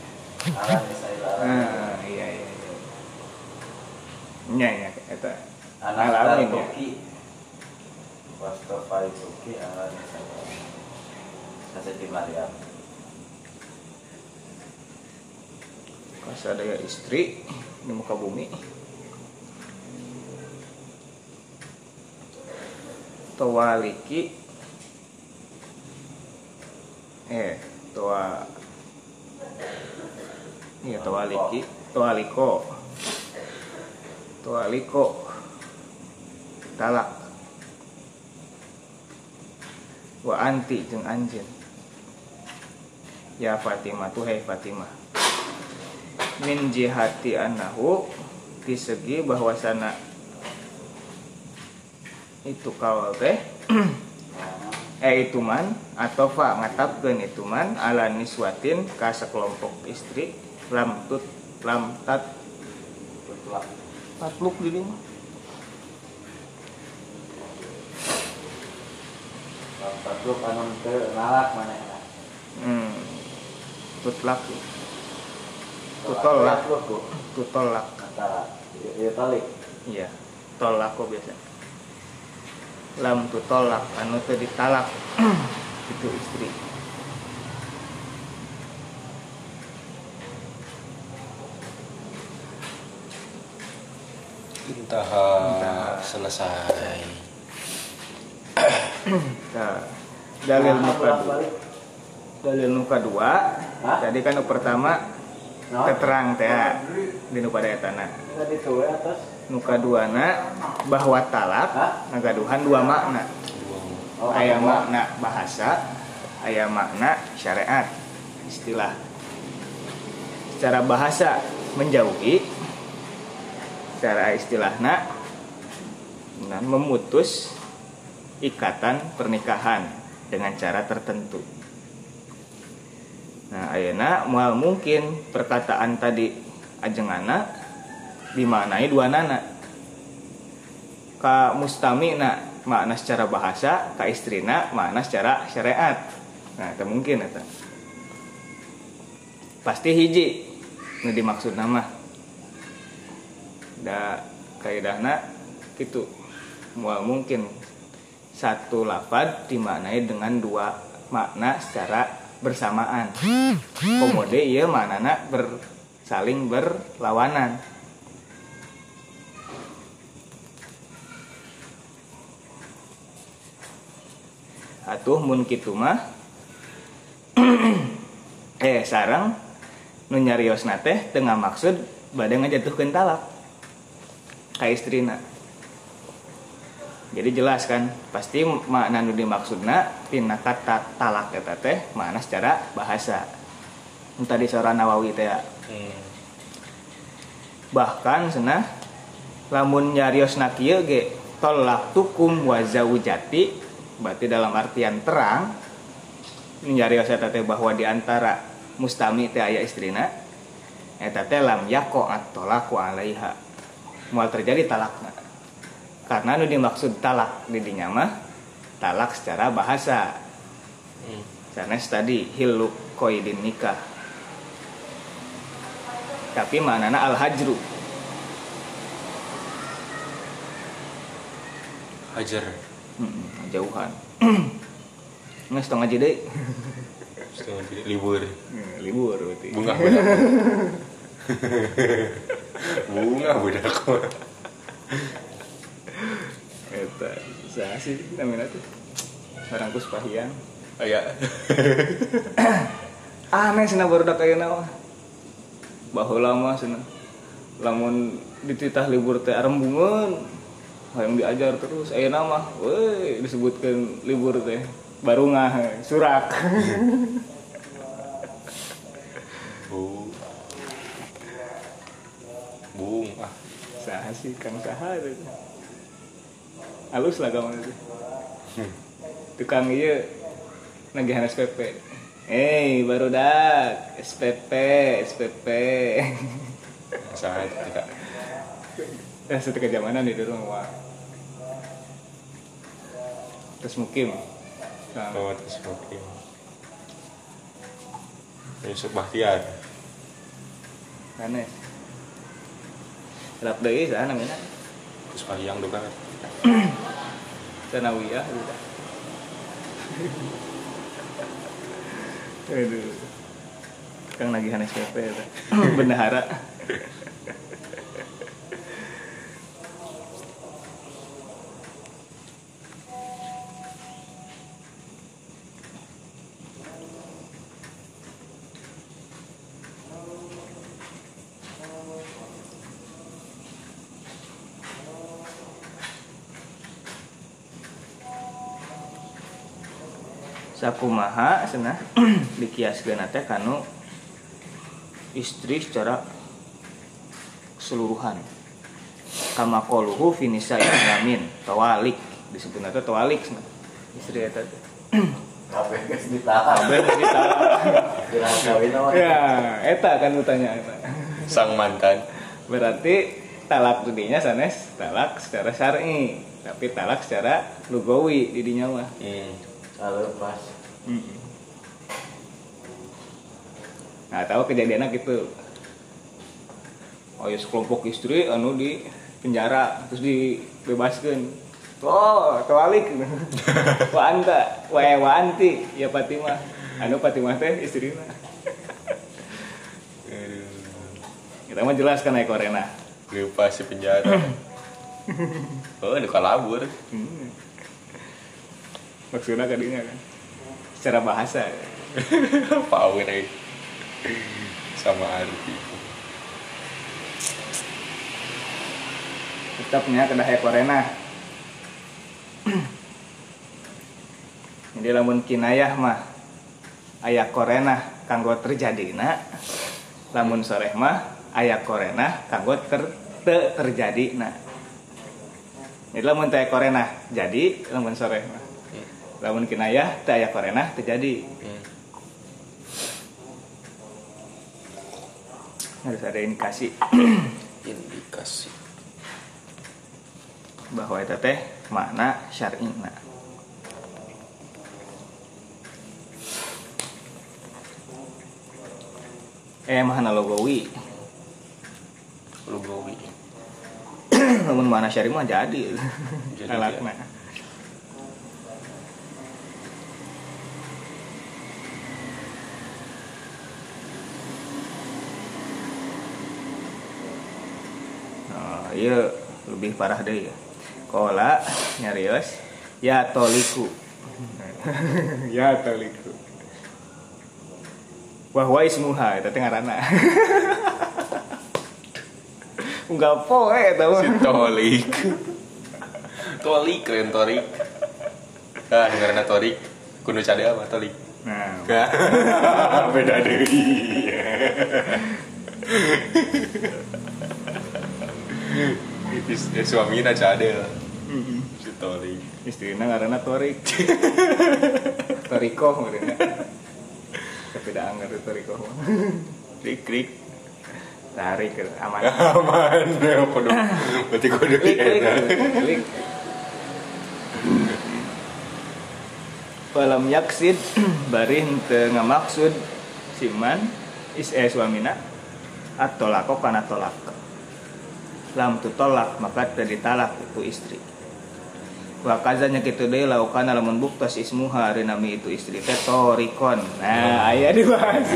Alam Isaila. ah iya iya iya nya nya eta Anak alamin ya tuki. Wastofai tuki Kasih Maryam. sadaya istri di muka bumi. Tawaliki eh toa. Iya tawaliki tawaliko tawaliko talak. Wa anti jeung anjeun ya Fatimah tuh hai Fatimah. Min jihati anahu di segi bahwasana itu kawal teh eh itu man atau fa ngatapkeun itu man ala niswatin ka sekelompok istri lam tut lam tat. Tatluk di dieu mah Tatluk anu teu nalak manehna. hmm tutlak. Tutolak tutolak Antara ieu talik. iya tolak kok biasa. Lam tutolak anu teu ditalak. Itu istri. Intaha selesai. Nah, dalil muka dua. Dalil muka dua. Hah? Jadi kan pertama Naon? keterang teh di nu pada etana. Tadi. Nuka duana bahwa talak Hah? ngagaduhan dua makna. Oh, Aya apa? makna bahasa, aya makna syariat istilah. Secara bahasa menjauhi, secara istilahna memutus ikatan pernikahan dengan cara tertentu. Nah, ayeuna moal mungkin perkataan tadi ajengana dimaknai dua nana. Ka mustami na makna secara bahasa, ka istrina makna secara syariat. Nah, itu mungkin eta. Pasti hiji nu dimaksud nama. Da kaidahna gitu. Moal mungkin satu lafad dimaknai dengan dua makna secara bersamaan. Komode iya maknana ber saling berlawanan. Atuh mun kitu mah eh sarang nu nyariosna teh tengah maksud bade ngajatuhkeun talak ka istrina. Jadi jelas kan, pasti makna nu dimaksudna tina kata talak eta teh makna secara bahasa. Tadi seorang Nawawi teh ya. Hmm. Bahkan cenah lamun nyariosna kieu ge tolak tukum wa zaujati berarti dalam artian terang nyarios eta teh bahwa di antara mustami teh aya istrina eta teh lam yaqo at-talaqu alaiha. Moal terjadi talakna. Karena nu dimaksud talak di dinya mah talak secara bahasa. Hmm. Sanes tadi hilu koidin nikah. Tapi maknana al-hajru. Hajar. Hmm, jauhan. Nges tong aja deh. Setengah jadi libur. Hmm, libur berarti. Bunga budak. Bunga budak. Eta saha sih namanya tuh? Barang Kuspahian. Aya. Aneh cenah baru dak ayeuna mah. Baheula mah cenah. Lamun dititah libur teh arembungeun. Hayang diajar terus ayeuna mah weuy disebutkeun libur teh baru ngah surak. Bu. Bung ah. saha sih Kang saha itu. Halus lah kamu itu. Tukang iya nagihan SPP. Eh, baru dak SPP, SPP. Sangat tidak. Ya, satu kejamanan di rumah wah. Terus mukim. Nah, Oh, terus mungkin. Yusuf Bahtiar. aneh. Rap deui saha namanya? Terus Pahiyang tuh kan. Sanawiyah gitu. Aduh. Kang nagihan SPP eta. Bendahara. sakumaha cenah dikiaskeun teh kanu istri secara keseluruhan. Kama qoluhu fi nisa'i yamin tawalik. Disebutna teh tawalik cenah istri eta teh. Kabeh geus ditahan? Kabeh ya eta kan bertanya eta. Sang mantan. berarti talak dudinya sanes talak secara syar'i tapi talak secara lugawi di dinya mah. Hmm. kalau Mm-mm. Nah, tahu kejadiannya gitu. Oh, ya sekelompok istri anu di penjara terus dibebaskan. Oh, terbalik. wa anta, wa wa anti, ya Fatimah. Anu Fatimah teh istrina. Kita mah jelas kan Eko Rena. Lupa si penjara. Oh, udah kalabur. Hmm. Maksudnya kadinya kan. Secara bahasa. Power eh. Sama arti. tetapnya kedah Eko Rena. Jadi lamun kinayah mah aya korena kanggo terjadina lamun soreh mah aya korena kanggo ter, teu terjadi nah Jadi lamun teh korena jadi lamun sore mah. Lamun kinayah teh aya korena terjadi. Hmm. Harus ada indikasi indikasi bahwa itu teh makna syar'ina. Eh makna logawi. lugawi Lamun makna syar'i mah jadi. Jadi, Lalakna. Oh, iya lebih parah deh ya. Kola nyarios ya toliku. ya toliku. Wahwa ismuha itu teh ngaranna. Enggak poe mah. si tolik tolik keren torik ah dengerin torik kudu cade apa tolik Nah, beda deh Is, suamina cadel si tolik istrina ngaranna Torik. Toriko ngaranna. Tapi da anggar Toriko. Klik klik. Tarik ke aman. aman kudu berarti kudu Klik. Falam yaksid bari henteu ngamaksud siman is eh suamina atau lako kana tolak lam tu tolak maka teu ditalak itu istri. Wa kazanya kitu deui laukana lamun buktos ismuha ari nami itu istri. Teh torikon. Nah aya dibahas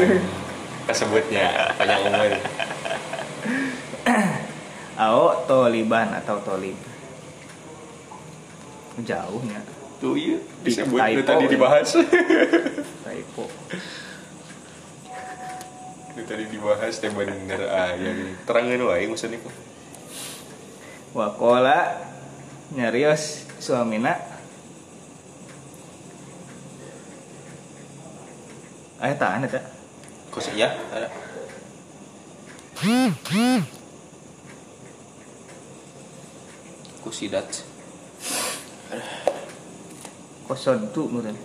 kesebutnya panjang umur. Ao toliban atau tolib. Jauhnya tuh iya disebut itu tadi ya. dibahas. Typo itu tadi dibahas teh bener nih terangin wae maksudnya kok wakola nyarios suamina Aya tahan eta. kok sih ya ada kusidat Kosodtu meureun.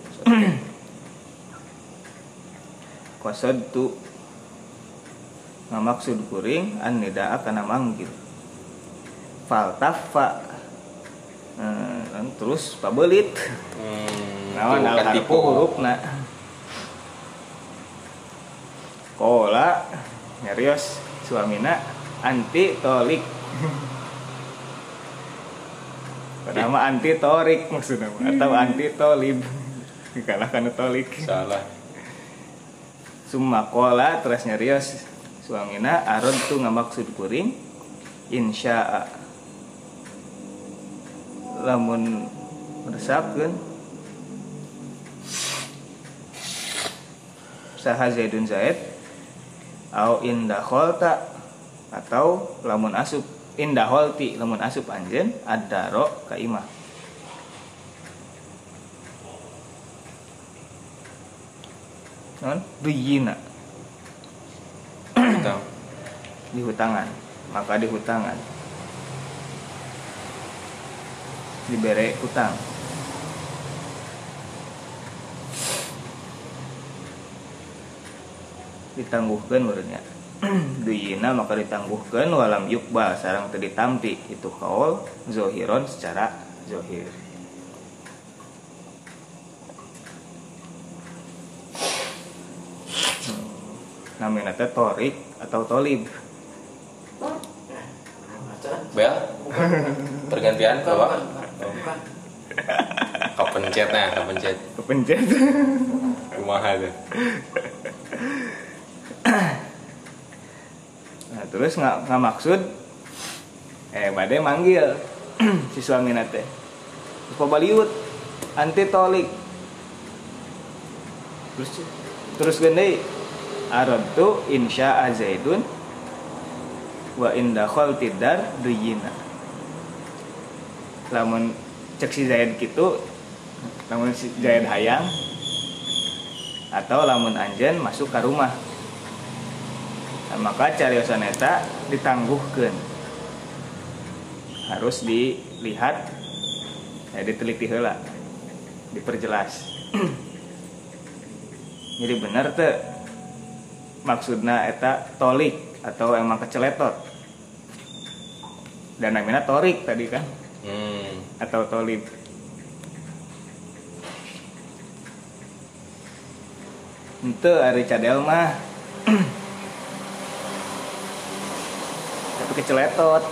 Kosodtu ngamaksud kuring an nidaa kana manggil. Faltafa eh, terus pabelit. hmm, Naon tuh harfu tipe hurufna. Kola nyarios suamina anti tolik. Pertama anti torik maksudnya atau anti tolib. Dikalahkan tolik. salah Summa kola terus nyarios suamina arod tu ngamaksud kuring insya'a lamun meresapkeun saha Zaidun Zaid au indah kholta atau lamun asup indah holti lamun asup anjen adaro ka imah. Non? Duyina. Di hutangan. Maka di hutangan dibere hutang ditangguhkan menurutnya duyina maka ditangguhkan walam yukbal sarang teu ditampi. Itu kaul zohiron secara zohir. Hmm. namanya teh torik atau tolib? Bel? Pergantian Bukan, bapak bukan. Bukan. kepencet nah kepencet kepencet kumaha tuh nah terus nggak nggak maksud? Eh bade manggil. Si suami nate. Terus pabaliut anti tolik. Terus terus gede arad tu insya zaidun wa inda tidar duyina lamun cek si Zaid gitu lamun si Zaid hayang atau lamun anjen masuk ke rumah. Nah, maka cariosan eta ditangguhkan harus dilihat ya diteliti heula diperjelas. Jadi benar tuh maksudna eta tolik atau emang keceletot. Dan namanya torik tadi kan hmm. atau tolib. Itu hari cadel mah. Tapi keceletot.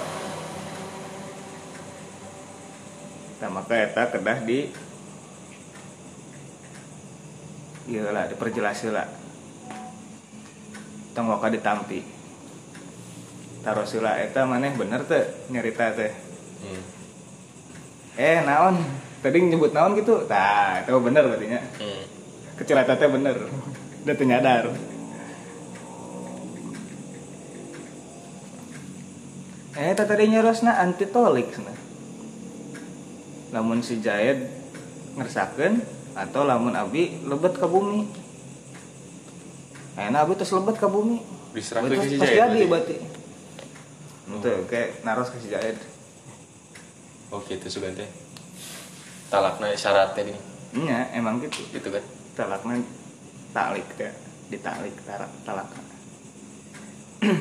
Nah maka eta kedah di iya lah diperjelas lah tong waka ditampi. Taruh sila eta maneh bener teh nyerita teh. Hmm. Eh naon? Tadi nyebut naon gitu? Nah itu bener berarti nya. Hmm. kecelatannya bener. Udah nyadar. Eh tadi nyerosna antitolik sana. Lamun si Jayed ngersakeun atau lamun abi lebet ke bumi. Enak abi terus lebet ke bumi. Berarti ke si Jayed berarti? berarti. Itu kayak naros ke si Jayed Oke itu sugan teh. Talakna syaratnya ini. Iya, emang gitu. Gitu kan. Talaknya talik ya, ditalik talak talak.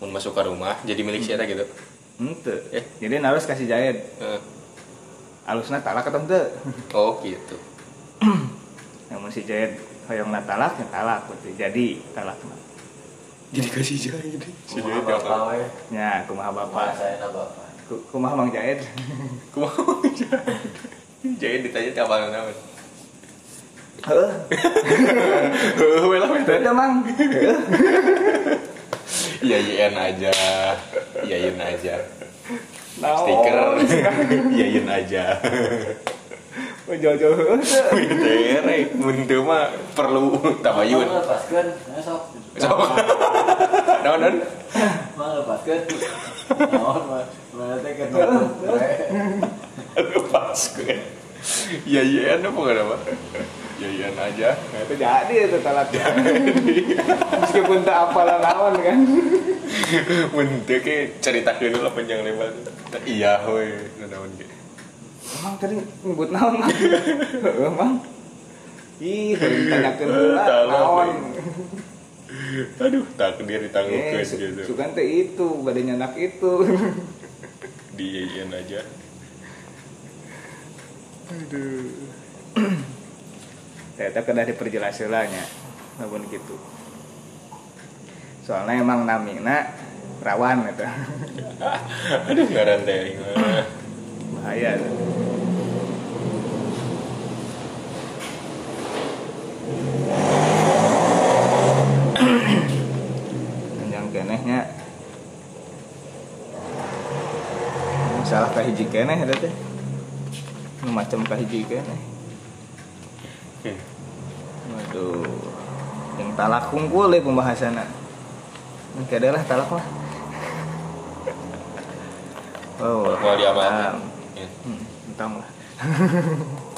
Mun masuk ke rumah jadi milik siapa gitu. Ente. Eh. Jadi harus kasih jahit. Eh. Alusna talak atau ente? Oh gitu. Namun si jahit hoyong talak ya talak berarti. Jadi talak Jadi kasih jahit. Si Kumaha jahit bapak apa? Ya, kumaha bapak. Masaina bapak Ku- Kumaha Mang Jahit. Kumaha jahit. Jahit ditanya tiap apa naon. Heuh, Heuh we lah we. beda Mang. Heuh. Iyain aja. Iyain aja. Naon? Stiker. Iyain aja. Oh, Jauh-jauh. Tere, mun teu mah perlu tabayun. Ya sok Sok. Naon? Mau lepaskeun Naon mah Mana teh kan. Lepas gue. Iyain apa enggak apa? Iyain aja. Nah, itu jadi itu talaknya. Meskipun tak apalah naon kan. Mun teu ke ceritakeun lah panjang lebar. Iya we, naon ge. Emang tadi nyebut naon Mang? Heuh, Mang. Ih, tanyakeun heula naon. Aduh, takdir ditangguhkeun Eh, su gitu. sukan teh itu, badannya anak itu. Diiyain aja. Aduh. Ternyata kena diperjelas nya. Namun gitu. Soalnya emang namina rawan eta. Aduh, ngaran teh. Bahaya. tuh. Kenehnya salah kahiji keneh ada teh. Nu macam kahiji keneh. Hmm. waduh. Yang talak kungkul deh pembahasannya. Oke adalah talak lah. Oh diamalkan. um, Ya. hmm, entang lah